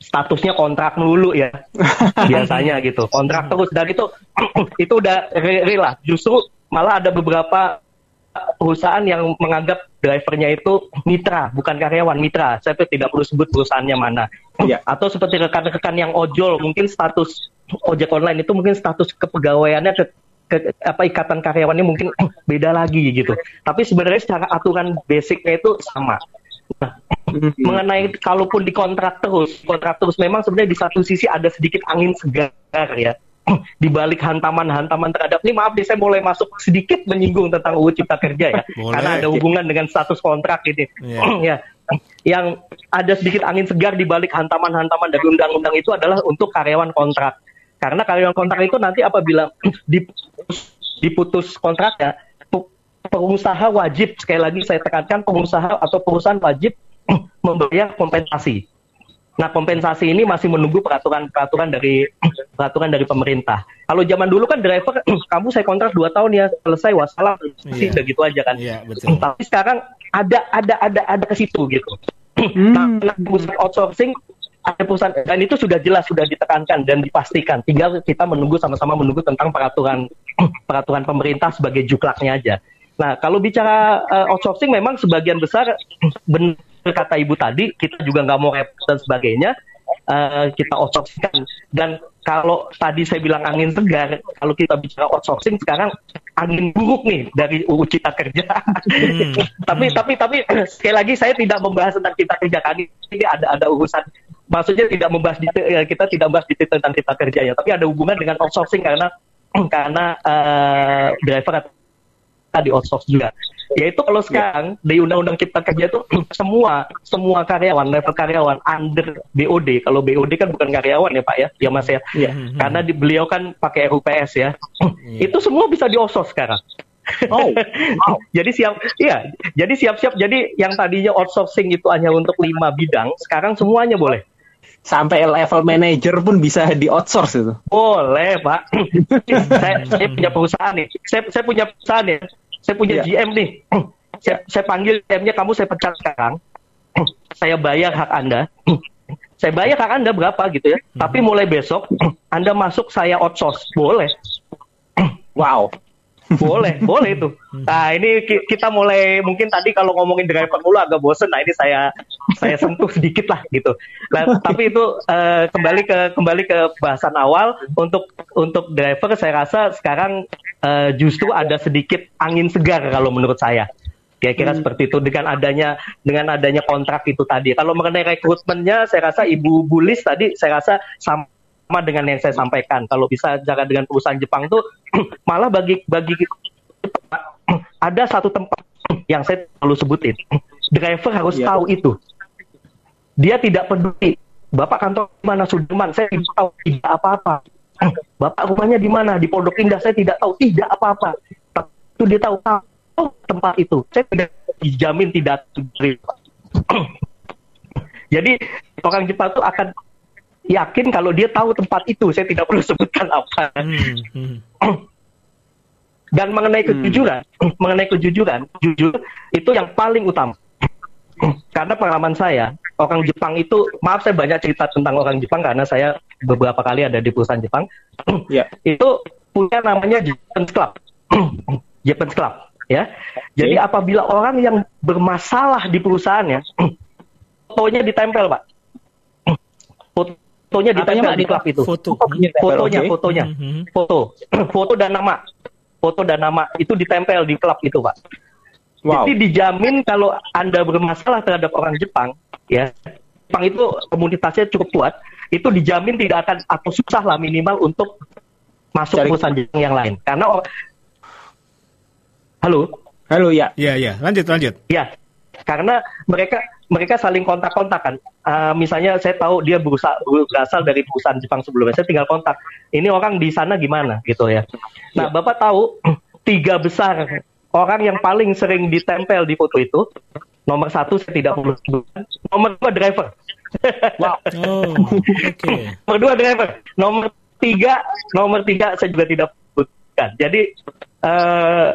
statusnya kontrak dulu ya. biasanya gitu. Kontrak terus dan itu itu udah real lah. Justru malah ada beberapa perusahaan yang menganggap drivernya itu mitra, bukan karyawan mitra. Saya tidak perlu sebut perusahaannya mana. Ya. Atau seperti rekan-rekan yang ojol, mungkin status ojek online itu mungkin status kepegawaiannya ke ke, apa ikatan karyawannya mungkin beda lagi gitu. Tapi sebenarnya secara aturan basicnya itu sama. Nah, hmm. mengenai kalaupun dikontrak terus, kontrak terus memang sebenarnya di satu sisi ada sedikit angin segar ya. Di balik hantaman-hantaman terhadap ini maaf nih saya mulai masuk sedikit menyinggung tentang UU Cipta Kerja ya. Boleh. Karena ada hubungan dengan status kontrak ini. Yeah. ya. Yang ada sedikit angin segar di balik hantaman-hantaman dari undang-undang itu adalah untuk karyawan kontrak karena karyawan kontrak itu nanti apabila diputus kontraknya, pengusaha wajib sekali lagi saya tekankan pengusaha atau perusahaan wajib membayar kompensasi. Nah, kompensasi ini masih menunggu peraturan-peraturan dari peraturan dari pemerintah. Kalau zaman dulu kan driver, kamu saya kontrak dua tahun ya selesai wassalam, sih yeah. gitu aja kan. Yeah, betul. Tapi sekarang ada ada ada ada ke situ gitu. Hmm. Nah, perusahaan outsourcing ada perusahaan dan itu sudah jelas sudah ditekankan dan dipastikan tinggal kita menunggu sama-sama menunggu tentang peraturan peraturan pemerintah sebagai juklaknya aja. Nah kalau bicara uh, outsourcing memang sebagian besar benar kata ibu tadi kita juga nggak mau repot dan sebagainya uh, kita outsourcing dan kalau tadi saya bilang angin segar, kalau kita bicara outsourcing sekarang angin buruk nih dari UU Cipta Kerja. Hmm. tapi hmm. tapi tapi sekali lagi saya tidak membahas tentang Cipta Kerja kali ini ada ada urusan maksudnya tidak membahas detail ya, kita tidak membahas detail tentang Cipta Kerja ya, tapi ada hubungan dengan outsourcing karena karena uh, driver di outsource juga. Yaitu kalau ya. sekarang yeah. di Undang-Undang Cipta Kerja itu semua semua karyawan level karyawan under BOD. Kalau BOD kan bukan karyawan ya Pak ya, ya Mas ya. Yeah. Karena di, beliau kan pakai RUPS ya. Yeah. Itu semua bisa di outsource sekarang. Oh, wow. jadi siap, iya. Jadi siap-siap. Jadi yang tadinya outsourcing itu hanya untuk lima bidang, sekarang semuanya boleh sampai level manager pun bisa di outsource itu. Boleh, Pak. saya, saya punya perusahaan nih. Saya, saya punya perusahaan ya. Saya punya yeah. GM nih. Saya, saya panggil GM-nya kamu saya pecat sekarang. saya bayar hak Anda. saya bayar hak Anda berapa gitu ya. Hmm. Tapi mulai besok Anda masuk saya outsource. Boleh. wow boleh, boleh itu. Nah ini kita mulai mungkin tadi kalau ngomongin driver dulu agak bosen. Nah ini saya saya sentuh sedikit lah gitu. Nah tapi itu uh, kembali ke kembali ke bahasan awal untuk untuk driver saya rasa sekarang uh, justru ada sedikit angin segar kalau menurut saya. Kira-kira hmm. seperti itu dengan adanya dengan adanya kontrak itu tadi. Kalau mengenai rekrutmennya, saya rasa Ibu Bulis tadi saya rasa sama sama dengan yang saya sampaikan. Kalau bisa jaga dengan perusahaan Jepang tuh malah bagi bagi ada satu tempat yang saya perlu sebutin. Driver harus ya. tahu itu. Dia tidak peduli. Bapak kantor di mana Sudirman, saya tidak tahu tidak apa-apa. Bapak rumahnya di mana di Pondok Indah, saya tidak tahu tidak apa-apa. Itu dia tahu tahu tempat itu. Saya tidak dijamin tidak Jadi orang Jepang itu akan yakin kalau dia tahu tempat itu. Saya tidak perlu sebutkan apa. Hmm, hmm. Dan mengenai hmm. kejujuran, hmm. mengenai kejujuran, jujur itu yang paling utama. Karena pengalaman saya, orang Jepang itu, maaf saya banyak cerita tentang orang Jepang karena saya beberapa kali ada di perusahaan Jepang. yeah. Itu punya namanya Japanese Club. Japanese Club, ya. Okay. Jadi apabila orang yang bermasalah di perusahaannya, fotonya ditempel, Pak. Foto fotonya ditempel di klub itu. Foto. Fotonya, okay. fotonya. Mm -hmm. Foto. Foto dan nama. Foto dan nama itu ditempel di klub itu, Pak. Wow. Jadi dijamin kalau Anda bermasalah terhadap orang Jepang, ya. Jepang itu komunitasnya cukup kuat, itu dijamin tidak akan atau susah lah minimal untuk masuk Cari. perusahaan Jepang yang lain. Karena Halo. Halo ya. Iya iya. Lanjut lanjut. Ya. Karena mereka mereka saling kontak-kontakan. Uh, misalnya saya tahu dia berusaha, berasal dari perusahaan Jepang sebelumnya, saya tinggal kontak. Ini orang di sana gimana gitu ya. Nah, ya. Bapak tahu tiga besar orang yang paling sering ditempel di foto itu, nomor satu saya tidak perlu sebutkan, nomor dua driver. wow. Oh, okay. nomor dua driver. Nomor tiga, nomor tiga saya juga tidak Jadi uh,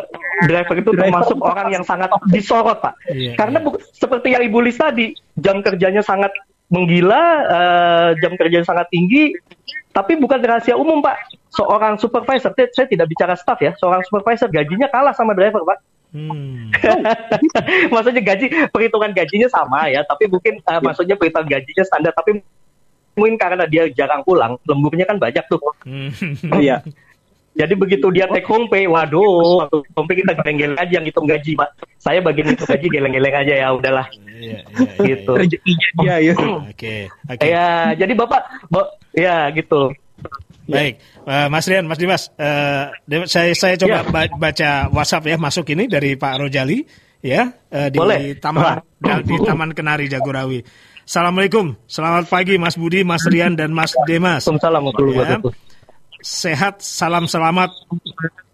driver itu driver termasuk orang yang sangat disorot pak iya, karena iya. seperti yang ibu Lis tadi jam kerjanya sangat menggila uh, jam kerjanya sangat tinggi tapi bukan rahasia umum pak seorang supervisor saya tidak bicara staff ya seorang supervisor gajinya kalah sama driver pak Hmm. maksudnya gaji perhitungan gajinya sama ya, tapi mungkin uh, maksudnya perhitungan gajinya standar, tapi mungkin karena dia jarang pulang, lemburnya kan banyak tuh. Hmm. Iya. Jadi begitu dia take home pay, waduh, home pay kita geleng-geleng aja yang hitung gaji, Pak. Saya bagian itu gaji geleng-geleng aja ya, udahlah. Iya, iya, iya. gitu. Rezekinya dia ya. Oke, oke. Ya, jadi Bapak, bo, ya gitu. Baik, uh, Mas Rian, Mas Dimas, uh, saya saya coba ya. baca WhatsApp ya masuk ini dari Pak Rojali ya uh, di Boleh. taman di Taman Kenari Jagorawi. Assalamualaikum, selamat pagi Mas Budi, Mas Rian dan Mas Demas. Assalamualaikum ya sehat, salam selamat.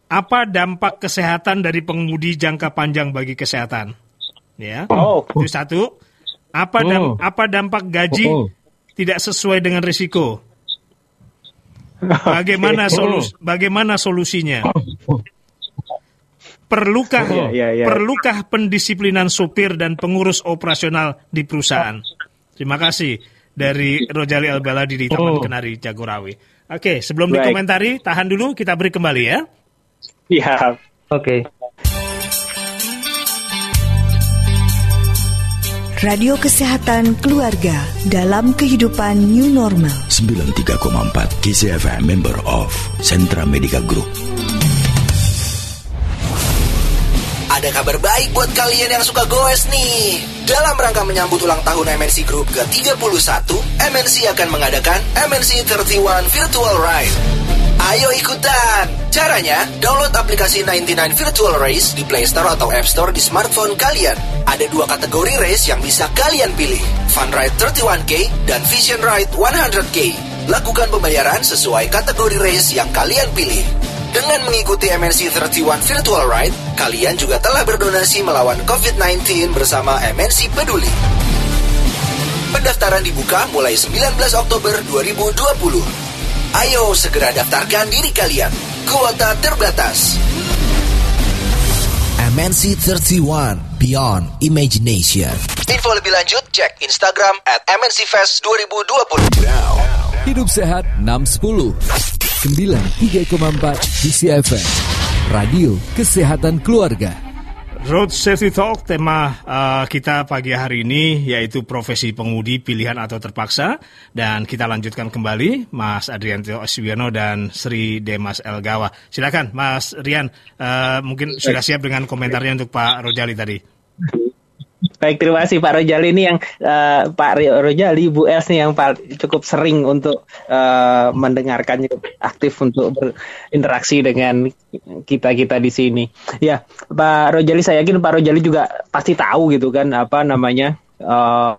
Apa dampak kesehatan dari pengemudi jangka panjang bagi kesehatan? Ya, oh. itu satu. Apa dam, oh. apa dampak gaji oh. tidak sesuai dengan risiko? Bagaimana solus, bagaimana solusinya? Perlukah yeah, yeah, yeah. perlukah pendisiplinan supir dan pengurus operasional di perusahaan? Terima kasih dari Rojali Albaladi di Taman Kenari Jagorawi. Oke, sebelum Baik. dikomentari, tahan dulu, kita beri kembali ya. Iya. Oke. Radio Kesehatan Keluarga dalam kehidupan new normal. 93,4 KCFM member of Sentra Medica Group. Ada kabar baik buat kalian yang suka goes nih. Dalam rangka menyambut ulang tahun MNC Group ke-31, MNC akan mengadakan MNC 31 Virtual Ride. Ayo ikutan! Caranya, download aplikasi 99 Virtual Race di Play Store atau App Store di smartphone kalian. Ada dua kategori race yang bisa kalian pilih, Fun Ride 31K dan Vision Ride 100K. Lakukan pembayaran sesuai kategori race yang kalian pilih. Dengan mengikuti MNC 31 Virtual Ride, kalian juga telah berdonasi melawan COVID-19 bersama MNC Peduli. Pendaftaran dibuka mulai 19 Oktober 2020. Ayo segera daftarkan diri kalian. Kuota terbatas. MNC 31 Beyond Imagination. Info lebih lanjut cek Instagram at MNC Fest 2020. Hidup sehat 610 93,4 DCFM Radio Kesehatan Keluarga. Road Safety Talk tema uh, kita pagi hari ini yaitu profesi pengemudi pilihan atau terpaksa dan kita lanjutkan kembali Mas Adrianto Oswiono dan Sri Demas Elgawa. Silakan Mas Rian uh, mungkin sudah siap dengan komentarnya untuk Pak Rojali tadi. Baik, terima kasih Pak Rojali ini yang uh, Pak Rojali, Bu Els nih yang cukup sering untuk uh, mendengarkan aktif untuk berinteraksi dengan kita kita di sini. Ya, Pak Rojali saya yakin Pak Rojali juga pasti tahu gitu kan apa namanya uh,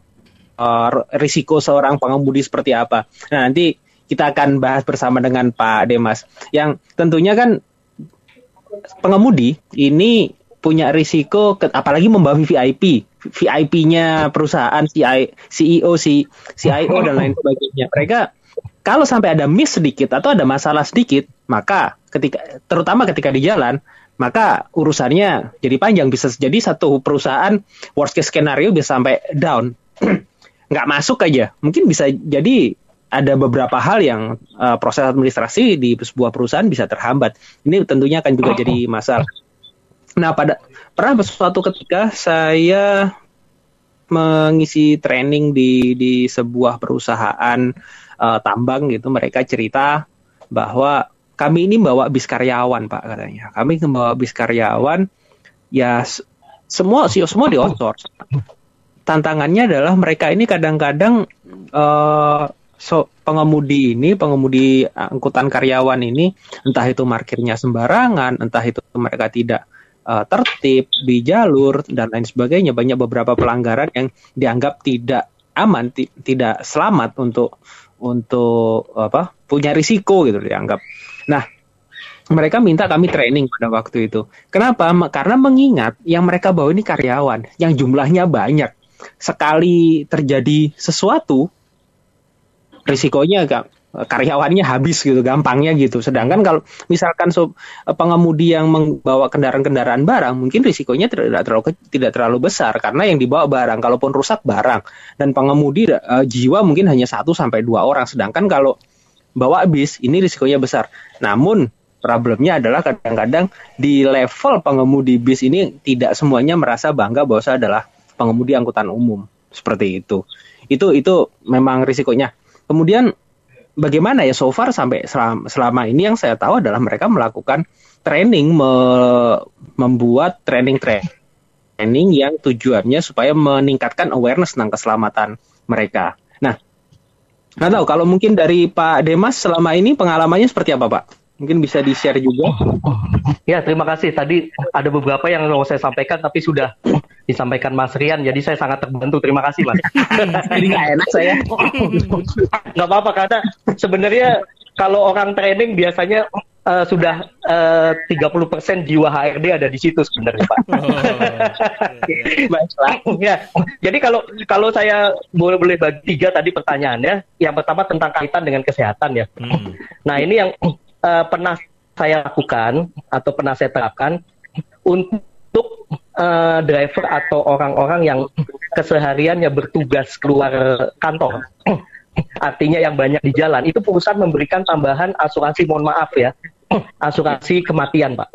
uh, risiko seorang pengemudi seperti apa. Nah nanti kita akan bahas bersama dengan Pak Demas yang tentunya kan pengemudi ini punya risiko apalagi membawa VIP VIP-nya perusahaan CEO CIO dan lain sebagainya. Mereka kalau sampai ada miss sedikit atau ada masalah sedikit maka ketika terutama ketika di jalan maka urusannya jadi panjang. Bisa jadi satu perusahaan worst case scenario bisa sampai down. Nggak masuk aja. Mungkin bisa jadi ada beberapa hal yang uh, proses administrasi di sebuah perusahaan bisa terhambat. Ini tentunya akan juga jadi masalah Nah, pada pernah suatu ketika saya mengisi training di di sebuah perusahaan uh, tambang gitu, mereka cerita bahwa kami ini bawa bis karyawan, Pak katanya. Kami membawa bis karyawan ya semua sih semua di outsource. Tantangannya adalah mereka ini kadang-kadang uh, so, pengemudi ini, pengemudi angkutan karyawan ini, entah itu markirnya sembarangan, entah itu mereka tidak uh, tertib di jalur dan lain sebagainya. Banyak beberapa pelanggaran yang dianggap tidak aman tidak selamat untuk untuk apa punya risiko gitu dianggap. Nah mereka minta kami training pada waktu itu. Kenapa? Karena mengingat yang mereka bawa ini karyawan yang jumlahnya banyak. Sekali terjadi sesuatu risikonya agak karyawannya habis gitu gampangnya gitu. Sedangkan kalau misalkan so, pengemudi yang membawa kendaraan-kendaraan barang mungkin risikonya tidak terlalu tidak terlalu besar karena yang dibawa barang. Kalaupun rusak barang. Dan pengemudi uh, jiwa mungkin hanya satu sampai dua orang. Sedangkan kalau bawa bis ini risikonya besar. Namun problemnya adalah kadang-kadang di level pengemudi bis ini tidak semuanya merasa bangga bahwa saya adalah pengemudi angkutan umum. Seperti itu. Itu itu memang risikonya. Kemudian bagaimana ya so far sampai selama, selama ini yang saya tahu adalah mereka melakukan training me, membuat training training yang tujuannya supaya meningkatkan awareness tentang keselamatan mereka. Nah, nggak tahu kalau mungkin dari Pak Demas selama ini pengalamannya seperti apa Pak? Mungkin bisa di-share juga. Ya, terima kasih. Tadi ada beberapa yang mau saya sampaikan tapi sudah disampaikan Mas Rian, jadi saya sangat terbantu. Terima kasih, Mas. jadi nggak enak saya. Nggak apa-apa, karena sebenarnya kalau orang training biasanya uh, sudah uh, 30% jiwa HRD ada di situ sebenarnya, Pak. Oh, ya. Jadi kalau kalau saya boleh boleh bagi tiga tadi pertanyaannya, yang pertama tentang kaitan dengan kesehatan ya. Hmm. Nah ini yang uh, pernah saya lakukan atau pernah saya terapkan untuk uh, driver atau orang-orang yang kesehariannya bertugas keluar kantor. Artinya yang banyak di jalan, itu perusahaan memberikan tambahan asuransi, mohon maaf ya, asuransi kematian, Pak.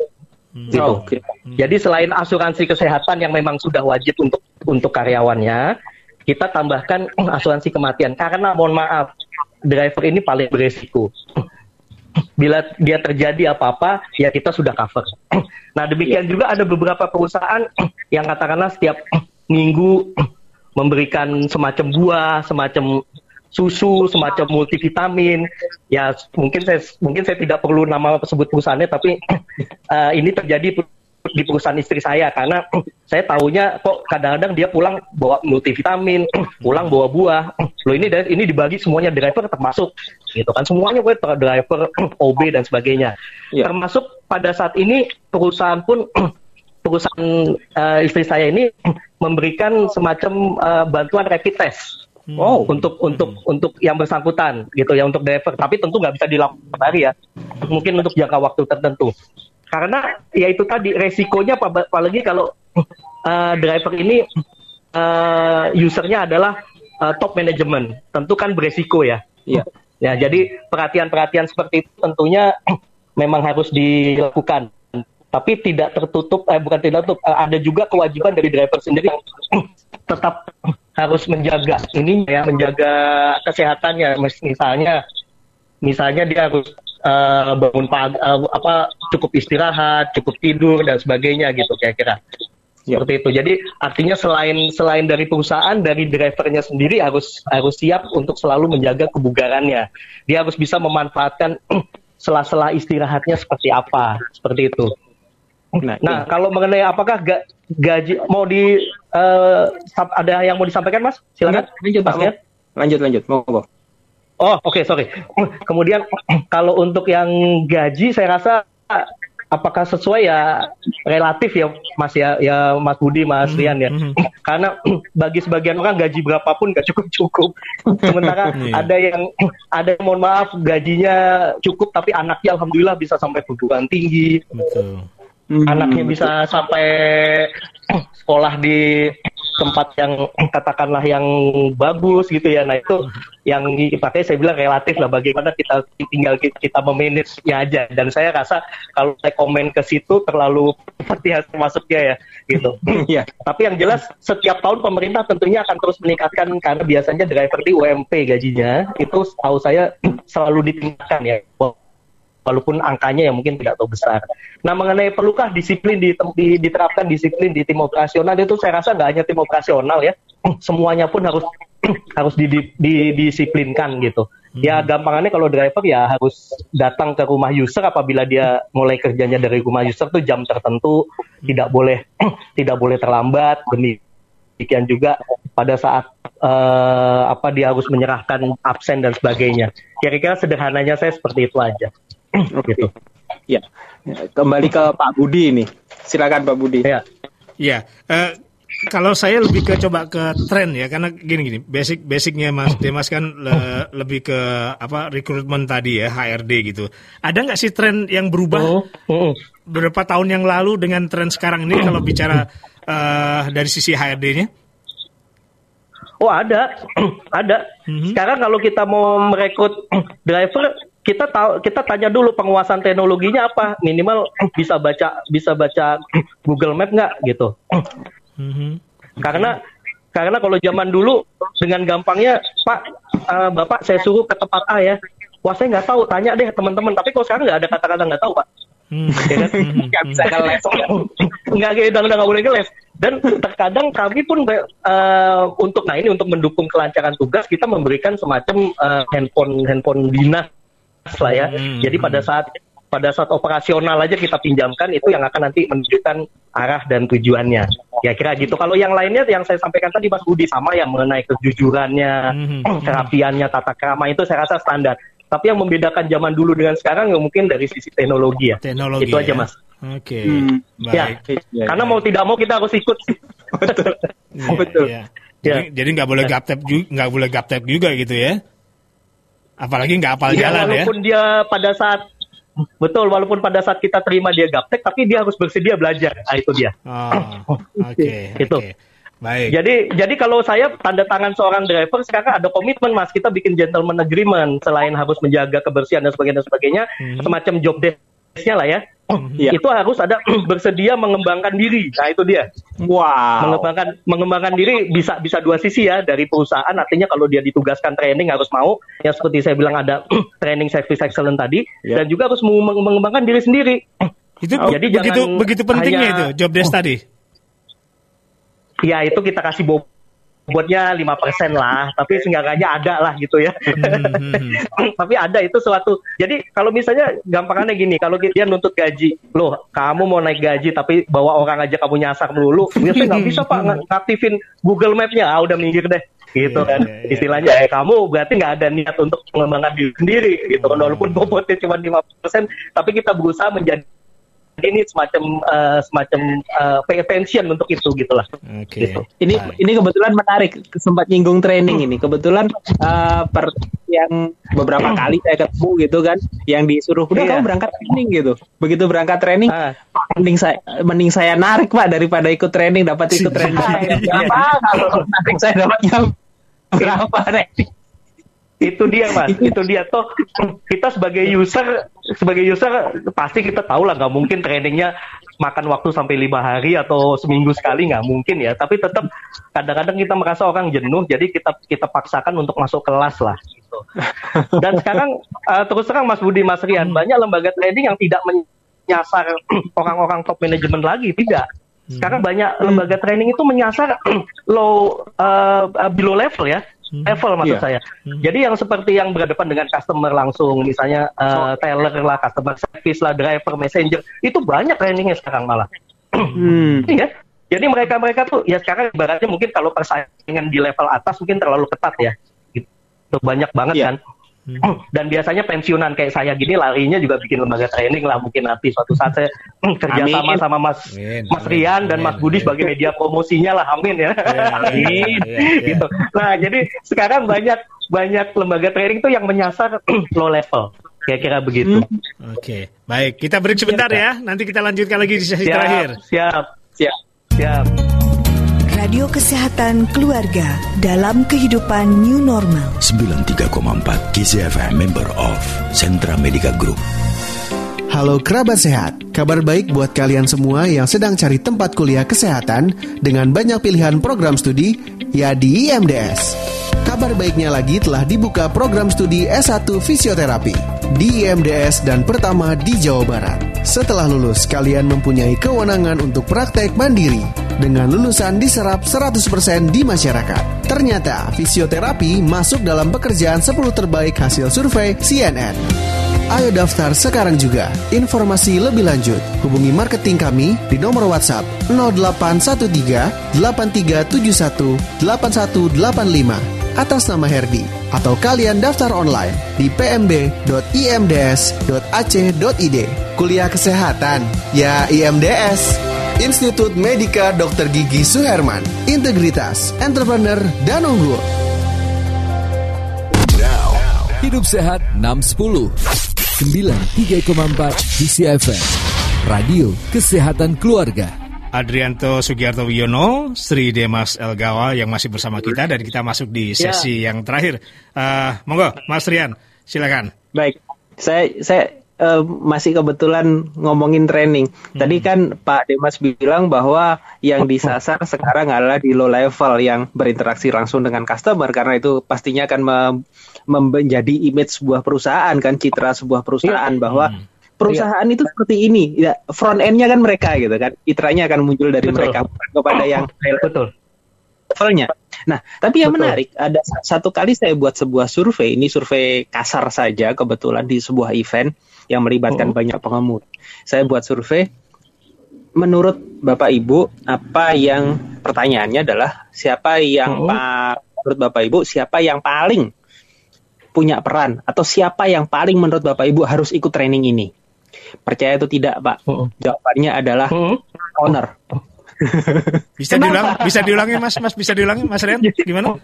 Hmm. Gitu. Oh, okay. hmm. Jadi selain asuransi kesehatan yang memang sudah wajib untuk untuk karyawannya, kita tambahkan asuransi kematian karena mohon maaf driver ini paling beresiko. Bila dia terjadi apa-apa, ya kita sudah cover. Nah demikian juga ada beberapa perusahaan yang katakanlah setiap minggu memberikan semacam buah, semacam susu, semacam multivitamin. Ya mungkin saya mungkin saya tidak perlu nama sebut perusahaannya, tapi uh, ini terjadi di perusahaan istri saya karena saya tahunya kok kadang-kadang dia pulang bawa multivitamin, pulang bawa buah. Loh ini ini dibagi semuanya driver termasuk gitu kan semuanya gue driver OB dan sebagainya. Ya. Termasuk pada saat ini perusahaan pun perusahaan uh, istri saya ini memberikan semacam uh, bantuan rapid test. Oh, untuk untuk hmm. untuk yang bersangkutan gitu ya untuk driver, tapi tentu nggak bisa dilakukan hari ya, mungkin untuk jangka waktu tertentu. Karena ya itu tadi resikonya apalagi kalau uh, driver ini uh, usernya adalah uh, top management, tentu kan beresiko ya. Iya. Ya, jadi perhatian-perhatian seperti itu tentunya memang harus dilakukan. Tapi tidak tertutup, eh, bukan tidak tertutup, uh, ada juga kewajiban dari driver sendiri yang tetap harus menjaga ini ya, menjaga kesehatannya. Misalnya, misalnya dia harus uh, bangun pagi, uh, apa cukup istirahat, cukup tidur dan sebagainya gitu kira-kira. Ya. Seperti itu. Jadi artinya selain selain dari perusahaan, dari drivernya sendiri harus harus siap untuk selalu menjaga kebugarannya. Dia harus bisa memanfaatkan sela-sela istirahatnya seperti apa, seperti itu. Nah, nah kalau mengenai apakah ga, gaji mau di uh, ada yang mau disampaikan, Mas? Silakan. Lanjut, Mas. Lanjut, lanjut. Mau, Oh, oke, okay, sorry. Kemudian kalau untuk yang gaji, saya rasa apakah sesuai ya relatif ya Mas ya, ya Mas Budi, Mas hmm, Rian ya. Hmm. Karena bagi sebagian orang gaji berapapun gak cukup cukup. Sementara yeah. ada yang ada yang mohon maaf gajinya cukup tapi anaknya alhamdulillah bisa sampai perguruan tinggi. Betul. Anaknya bisa sampai sekolah di tempat yang katakanlah yang bagus gitu ya. Nah itu yang pakai saya bilang relatif lah bagaimana kita tinggal kita memanage-nya aja. Dan saya rasa kalau saya komen ke situ terlalu seperti termasuknya ya gitu. ya. Tapi yang jelas setiap tahun pemerintah tentunya akan terus meningkatkan karena biasanya driver di UMP gajinya itu tahu saya selalu ditingkatkan ya walaupun angkanya yang mungkin tidak terlalu besar. Nah mengenai perlukah disiplin di, di, diterapkan disiplin di tim operasional itu saya rasa nggak hanya tim operasional ya, semuanya pun harus harus didisiplinkan gitu. Hmm. Ya gampangannya kalau driver ya harus datang ke rumah user apabila dia mulai kerjanya dari rumah user tuh jam tertentu hmm. tidak boleh tidak boleh terlambat demikian juga pada saat uh, apa dia harus menyerahkan absen dan sebagainya. Kira-kira sederhananya saya seperti itu aja. Oke. Gitu. Ya. Kembali ke Pak Budi ini. Silakan Pak Budi. Ya. Ya. Uh, kalau saya lebih ke coba ke tren ya karena gini gini basic basicnya Mas Demas kan le, lebih ke apa rekrutmen tadi ya HRD gitu ada nggak sih tren yang berubah oh, oh. beberapa tahun yang lalu dengan tren sekarang ini kalau bicara uh, dari sisi HRD-nya Oh ada, ada. Mhm. Sekarang kalau kita mau merekrut driver, kita tahu kita tanya dulu penguasaan teknologinya apa minimal bisa baca bisa baca Google Map nggak gitu mm-hmm. karena karena kalau zaman dulu dengan gampangnya Pak uh, Bapak saya suruh ke tempat A ya wah saya nggak tahu tanya deh teman-teman tapi kalau sekarang nggak ada kata-kata nggak tahu Pak Hmm. Ya kan? Nggak bisa ngeles. Nggak udah nggak boleh ngeles. Dan terkadang kami pun uh, untuk nah ini untuk mendukung kelancaran tugas kita memberikan semacam uh, handphone handphone dinas lah ya. Hmm. Jadi pada saat pada saat operasional aja kita pinjamkan itu yang akan nanti menunjukkan arah dan tujuannya. Ya kira gitu. Kalau yang lainnya yang saya sampaikan tadi Mas Budi sama yang mengenai kejujurannya, hmm. kerapiannya, tata krama itu saya rasa standar. Tapi yang membedakan zaman dulu dengan sekarang ya mungkin dari sisi teknologi ya. Teknologi. Itu aja ya. Mas. Oke. Okay. Hmm. Ya. ya. Karena mau tidak mau kita harus ikut. Betul. ya, Betul. Ya. Jadi jadi nggak boleh gaptep juga, nggak boleh gaptep juga gitu ya. Apalagi nggak apal ya, jalan walaupun ya. Walaupun dia pada saat Betul, walaupun pada saat kita terima dia gaptek, tapi dia harus bersedia belajar. Nah, itu dia. Oh, oke. Okay, itu. Okay. Baik. Jadi, jadi kalau saya tanda tangan seorang driver sekarang ada komitmen mas, kita bikin gentleman agreement selain harus menjaga kebersihan dan sebagainya dan sebagainya, hmm. semacam job desk-nya lah ya. Ya. itu harus ada bersedia mengembangkan diri. Nah itu dia. Wow. Mengembangkan mengembangkan diri bisa bisa dua sisi ya dari perusahaan. Artinya kalau dia ditugaskan training harus mau. Ya seperti saya bilang ada training service excellent tadi ya. dan juga harus mengembangkan diri sendiri. Itu oh, jadi begitu begitu pentingnya hanya, itu job desk oh. tadi. Ya itu kita kasih bob buatnya lima persen lah, tapi seenggaknya ada lah gitu ya. Hmm. tapi ada itu suatu. Jadi kalau misalnya gampangannya gini, kalau dia nuntut gaji, loh kamu mau naik gaji tapi bawa orang aja kamu nyasar melulu, biasanya nggak bisa pak ngaktifin Google Map-nya, ah udah minggir deh gitu yeah, kan yeah, yeah. istilahnya eh kamu berarti nggak ada niat untuk mengembangkan diri sendiri gitu kan walaupun bobotnya cuma lima persen tapi kita berusaha menjadi ini semacam uh, semacam uh, pay attention untuk itu gitulah. Okay. Gitu. Ini Bye. ini kebetulan menarik sempat nyinggung training ini. Kebetulan uh, per yang beberapa kali saya ketemu gitu kan, yang disuruh udah yeah. kamu berangkat training gitu. Begitu berangkat training, uh. mending saya mending saya narik pak daripada ikut training dapat ikut training. Apa kalau narik saya dapatnya berapa training? Itu dia mas itu dia toh kita sebagai user sebagai user pasti kita tahu lah nggak mungkin trainingnya makan waktu sampai lima hari atau seminggu sekali nggak mungkin ya tapi tetap kadang-kadang kita merasa orang jenuh jadi kita kita paksakan untuk masuk kelas lah gitu dan sekarang uh, terus terang Mas Budi Mas Rian hmm. banyak lembaga training yang tidak menyasar orang-orang top manajemen lagi tidak sekarang banyak hmm. lembaga training itu menyasar low uh, below level ya Hmm. Level maksud yeah. saya. Hmm. Jadi yang seperti yang berhadapan dengan customer langsung, misalnya uh, teller lah, customer service lah, driver, messenger, itu banyak trainingnya sekarang malah. Hmm. ya. Jadi mereka-mereka tuh ya sekarang ibaratnya mungkin kalau persaingan di level atas mungkin terlalu ketat ya. Gitu. Banyak banget yeah. kan. Hmm. Dan biasanya pensiunan kayak saya gini larinya juga bikin lembaga training lah mungkin nanti suatu saat saya hmm, kerja sama sama Mas amin, Mas Rian amin, dan Mas Budi amin. sebagai media promosinya lah amin ya. Amin. gitu. Nah jadi sekarang banyak banyak lembaga training tuh yang menyasar low level kira-kira begitu. Hmm. Oke, okay. baik kita break sebentar ya. Nanti kita lanjutkan lagi di sesi siap, terakhir. Siap, siap, siap. Radio Kesehatan Keluarga dalam kehidupan new normal. 93,4 KCFM member of Sentra Medica Group. Halo kerabat sehat, kabar baik buat kalian semua yang sedang cari tempat kuliah kesehatan dengan banyak pilihan program studi, ya di IMDS. Kabar baiknya lagi telah dibuka program studi S1 Fisioterapi di IMDS dan pertama di Jawa Barat. Setelah lulus, kalian mempunyai kewenangan untuk praktek mandiri dengan lulusan diserap 100% di masyarakat. Ternyata fisioterapi masuk dalam pekerjaan 10 terbaik hasil survei CNN. Ayo daftar sekarang juga. Informasi lebih lanjut, hubungi marketing kami di nomor WhatsApp 0813 8371 8185 atas nama Herdi atau kalian daftar online di pmb.imds.ac.id. Kuliah kesehatan, ya IMDS. Institut Medika Dr. Gigi Suherman, integritas, entrepreneur, dan unggul. Hidup sehat 610 93,4 DCFM Radio Kesehatan Keluarga Adrianto Sugiarto Wiono, Sri Demas Elgawa yang masih bersama kita dan kita masuk di ya. sesi ya. yang terakhir. Uh, monggo, Mas Rian, silakan. Baik, saya saya uh, masih kebetulan ngomongin training. Hmm. Tadi kan Pak Demas bilang bahwa yang disasar sekarang adalah di low level yang berinteraksi langsung dengan customer karena itu pastinya akan menjadi image sebuah perusahaan kan citra sebuah perusahaan ya. bahwa hmm perusahaan iya. itu seperti ini ya front endnya kan mereka gitu kan citranya akan muncul dari betul. mereka kepada yang betul levelnya nah tapi yang betul. menarik ada satu kali saya buat sebuah survei ini survei kasar saja kebetulan di sebuah event yang melibatkan oh. banyak pengemudi. Saya buat survei. Menurut Bapak Ibu, apa yang pertanyaannya adalah siapa yang oh. pa, menurut Bapak Ibu siapa yang paling punya peran atau siapa yang paling menurut Bapak Ibu harus ikut training ini? Percaya atau tidak, Pak? Oh. Jawabannya adalah oh. owner. bisa diulang, bisa diulangi Mas, Mas bisa diulangi Mas Rian? Gimana?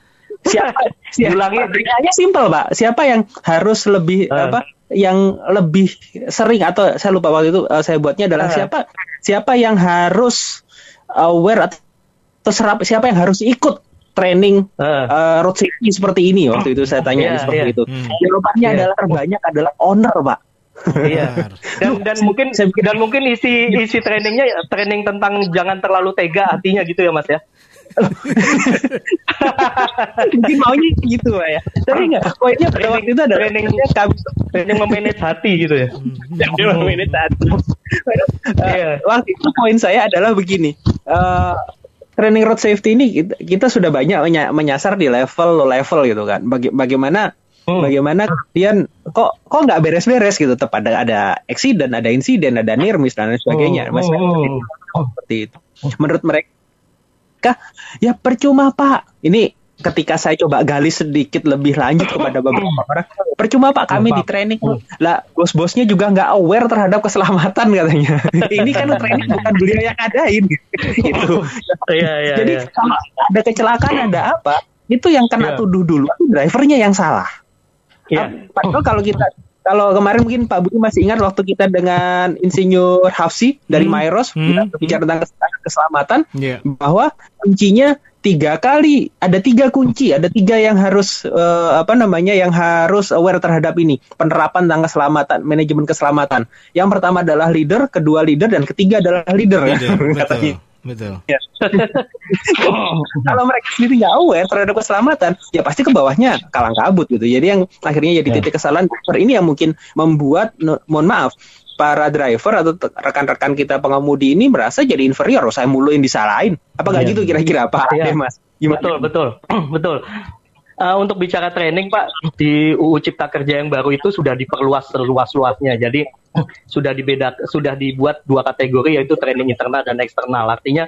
Siapa? siapa Diulangi. Pertanyaannya simpel, Pak. Siapa yang harus lebih uh. apa? Yang lebih sering atau saya lupa waktu itu uh, saya buatnya adalah uh. siapa siapa yang harus aware atau serap siapa yang harus ikut training uh. Uh, road safety seperti ini waktu itu saya tanya yeah, seperti yeah. itu. Hmm. Jawabannya yeah. adalah terbanyak adalah owner, Pak. Iya. Dan dan mungkin dan mungkin isi isi trainingnya ya, training tentang jangan terlalu tega hatinya gitu ya Mas ya. Mungkin maunya gitu Pak ya. Tapi enggak, poinnya pada waktu itu ada trainingnya kami training memanage hati gitu ya. Training memanage hati. Iya. Waktu itu poin saya adalah begini. Uh, training road safety ini kita, kita sudah banyak menyasar di level low level gitu kan. Baga bagaimana Hmm. Bagaimana kemudian kok kok nggak beres-beres gitu? Tetap ada ada accident, ada insiden, ada near miss dan lain sebagainya. Hmm. Mas, hmm. seperti itu. Menurut mereka, ya percuma Pak. Ini ketika saya coba gali sedikit lebih lanjut kepada beberapa orang, percuma Pak kami di training lah bos-bosnya juga nggak aware terhadap keselamatan katanya. Ini kan training bukan beliau yang adain gitu. Iya, iya, Jadi iya. kalau ada kecelakaan ada apa, itu yang kena Iya. tuduh dulu drivernya yang salah. Iya. Padahal kalau kita kalau kemarin mungkin Pak Budi masih ingat waktu kita dengan Insinyur Hafsi dari Hmm. Myros Hmm. kita bicara tentang kes- keselamatan Iya. bahwa kuncinya tiga kali ada tiga kunci ada tiga yang harus eh, apa namanya yang harus aware terhadap ini penerapan tentang keselamatan manajemen keselamatan yang pertama adalah leader kedua leader dan ketiga adalah leader, Betul, katanya. Betul, betul. kalau mereka sendiri nggak aware terhadap keselamatan, ya pasti ke bawahnya kalang kabut gitu. Jadi yang akhirnya jadi titik kesalahan driver ini yang mungkin membuat, no- mohon maaf, para driver atau rekan-rekan kita pengemudi ini merasa jadi inferior. Oh, saya mulu yang disalahin. Apa nggak Iya. gitu kira-kira Pak Iya. Ade, Mas? Gimana? Betul, betul, betul. Eh, untuk bicara training, Pak, di UU Cipta Kerja yang baru itu sudah diperluas seluas-luasnya. Jadi sudah dibeda, sudah dibuat dua kategori yaitu training internal dan eksternal. Artinya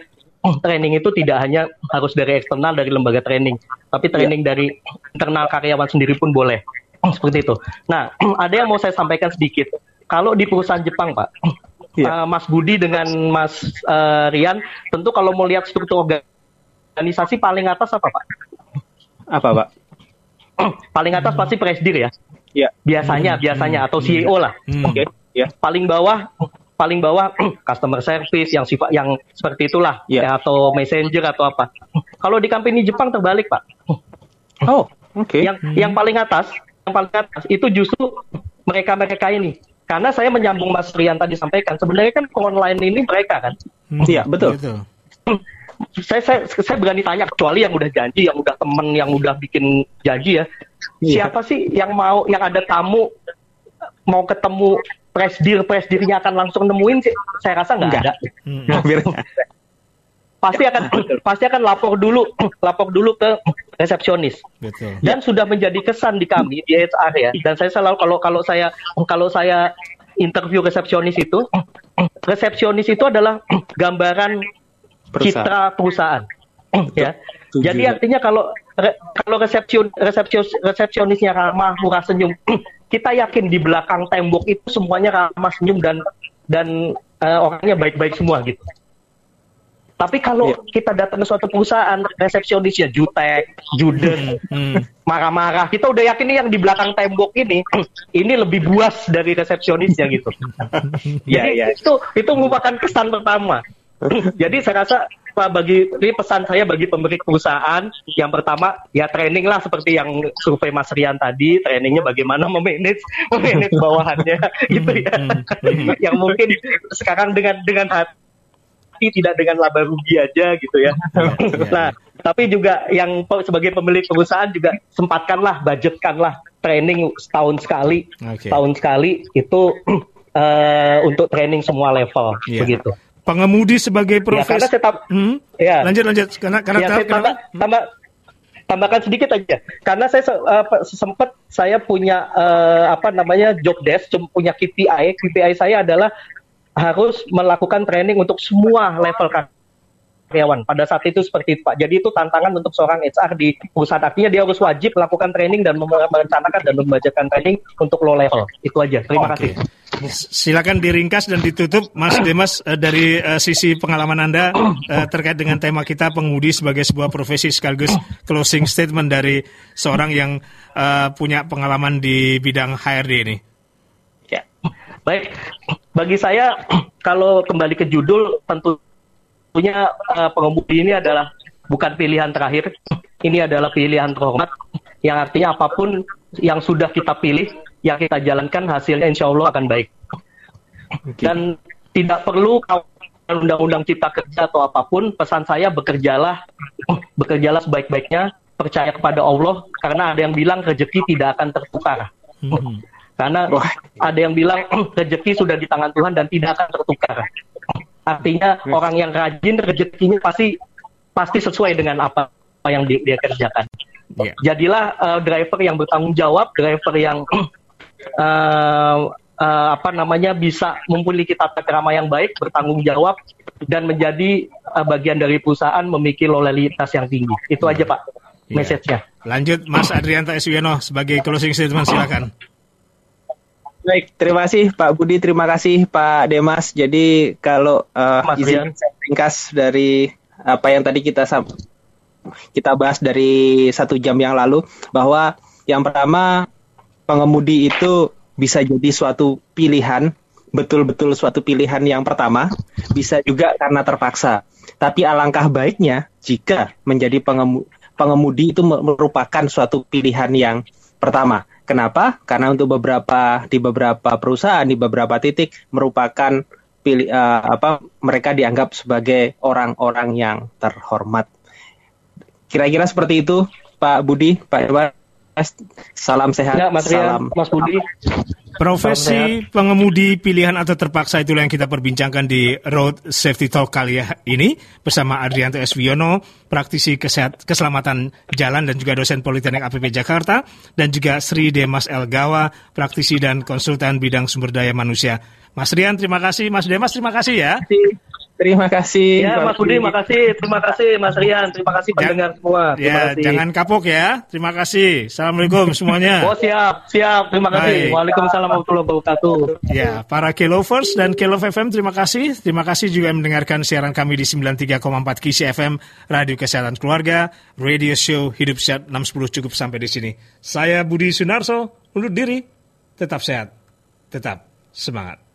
training itu tidak hanya harus dari eksternal dari lembaga training, tapi training dari internal karyawan sendiri pun boleh. Seperti itu. Nah, ada yang mau saya sampaikan sedikit. Kalau di perusahaan Jepang, Pak, eh, Mas Budi dengan Mas eh, Rian, tentu kalau mau lihat struktur organisasi paling atas apa, Pak? Apa Pak? Paling atas pasti presdir ya. Ya. Biasanya, biasanya atau CEO lah. Hmm. Oke. Ya. Paling bawah paling bawah customer service yang sifat yang seperti itulah Ya. ya, atau messenger atau apa. Kalau di company Jepang terbalik, Pak. Oh, oke. Yang yang paling atas, yang paling atas itu justru mereka-mereka ini. Karena saya menyambung Mas Rian tadi sampaikan, sebenarnya kan online ini mereka kan. Hmm, Iya, betul. Saya, saya saya berani tanya kecuali yang udah janji, yang udah temen, yang udah bikin janji ya. Iya. Siapa sih yang mau yang ada tamu mau ketemu presdir presdirnya akan langsung nemuin sih? Saya rasa nggak ada. Hmm. Pasti akan pasti akan lapor dulu lapor dulu ke resepsionis. Betul. Dan sudah menjadi kesan di kami di HR ya. Dan saya selalu kalau kalau saya kalau saya interview resepsionis itu resepsionis itu adalah gambaran Perusahaan. citra perusahaan ya. Jadi artinya kalau re- kalau resepsion resepsion resepsionisnya ramah, murah senyum, kita yakin di belakang tembok itu semuanya ramah senyum dan dan eh, orangnya baik-baik semua gitu. Tapi kalau Iya. kita datang ke suatu perusahaan, resepsionisnya jutek, juden, Hmm. marah-marah, kita udah yakin nih yang di belakang tembok ini, ini lebih buas dari resepsionisnya gitu. Jadi iya. itu itu merupakan kesan pertama. Jadi saya rasa Pak, bagi ini pesan saya bagi pemilik perusahaan yang pertama ya training lah seperti yang survei Mas Rian tadi. Trainingnya bagaimana memanage memanage bawahannya gitu ya. yang mungkin sekarang dengan dengan hati tidak dengan laba rugi aja gitu ya. Nah tapi juga yang sebagai pemilik perusahaan juga sempatkanlah budgetkanlah training setahun sekali. Oke. tahun sekali itu eh, untuk training semua level Iya. begitu Pengemudi sebagai ya karena profesi. saya tam- Hmm? ya. Lanjut lanjut. Karena karena ya, saya tambah, tambah tambahkan sedikit aja. Karena saya se- eh, sempat saya punya eh, apa namanya job desk punya KPI KPI saya adalah harus melakukan training untuk semua level karyawan. Pada saat itu seperti itu Pak. Jadi itu tantangan untuk seorang HR di perusahaan. Artinya dia harus wajib melakukan training dan merencanakan dan membacakan training untuk low level. Itu aja. Terima Oke. kasih. Silakan diringkas dan ditutup, Mas Demas, eh, dari eh, sisi pengalaman Anda eh, terkait dengan tema kita pengemudi sebagai sebuah profesi sekaligus closing statement dari seorang yang eh, punya pengalaman di bidang HRD ini. Ya. Baik, bagi saya kalau kembali ke judul tentunya eh, pengemudi ini adalah bukan pilihan terakhir, ini adalah pilihan terhormat yang artinya apa pun yang sudah kita pilih yang kita jalankan hasilnya insya Allah akan baik. Dan tidak perlu undang-undang cipta kerja atau apa pun, pesan saya bekerjalah, bekerjalah sebaik-baiknya, percaya kepada Allah, karena ada yang bilang rezeki tidak akan tertukar. Hmm. Karena ada yang bilang rezeki sudah di tangan Tuhan dan tidak akan tertukar. Artinya hmm. orang yang rajin rezekinya pasti pasti sesuai dengan apa, apa yang dia, dia kerjakan. Yeah. Jadilah uh, driver yang bertanggung jawab, driver yang uh, uh, apa namanya bisa memiliki tata kerama yang baik, bertanggung jawab dan menjadi uh, bagian dari perusahaan memiliki loyalitas yang tinggi. Itu aja Pak yeah. message-nya. Lanjut Mas Adrianto Eswiono sebagai closing statement silakan. Baik, terima kasih Pak Budi, terima kasih Pak Demas. Jadi kalau uh, izin ringkas dari apa yang tadi kita kita bahas dari satu jam yang lalu bahwa yang pertama pengemudi itu bisa jadi suatu pilihan, betul-betul suatu pilihan yang pertama, bisa juga karena terpaksa. Tapi alangkah baiknya jika menjadi pengemudi, pengemudi itu merupakan suatu pilihan yang pertama. Kenapa? Karena untuk beberapa di beberapa perusahaan di beberapa titik merupakan pilih uh, apa mereka dianggap sebagai orang-orang yang terhormat. Kira-kira seperti itu, Pak Budi, Pak Dewa. Salam sehat. Ya, Mas Salam. Mas Budi. Profesi pengemudi pilihan atau terpaksa itulah yang kita perbincangkan di Road Safety Talk kali ya ini bersama Adrianto S. Wiono, praktisi kesehat, keselamatan jalan dan juga dosen Politeknik APP Jakarta dan juga Sri Demas El Gawa, praktisi dan konsultan bidang sumber daya manusia. Mas Rian, terima kasih. Mas Demas, terima kasih ya. Terima kasih. Terima kasih. Ya, Mas Budi, terima kasih. Terima kasih, Mas Rian. Terima kasih pendengar semua. Terima ya, kasih. jangan kapok ya. Terima kasih. Assalamualaikum semuanya. Oh, siap. Siap. Terima kasih. Baik. Waalaikumsalam warahmatullahi wabarakatuh. Ya, para K-Lovers dan K-Love FM, terima kasih. Terima kasih juga mendengarkan siaran kami di 93,4 Kisi FM, Radio Kesehatan Keluarga, Radio Show Hidup Sehat 610 cukup sampai di sini. Saya Budi Sunarso, undur diri. Tetap sehat. Tetap semangat.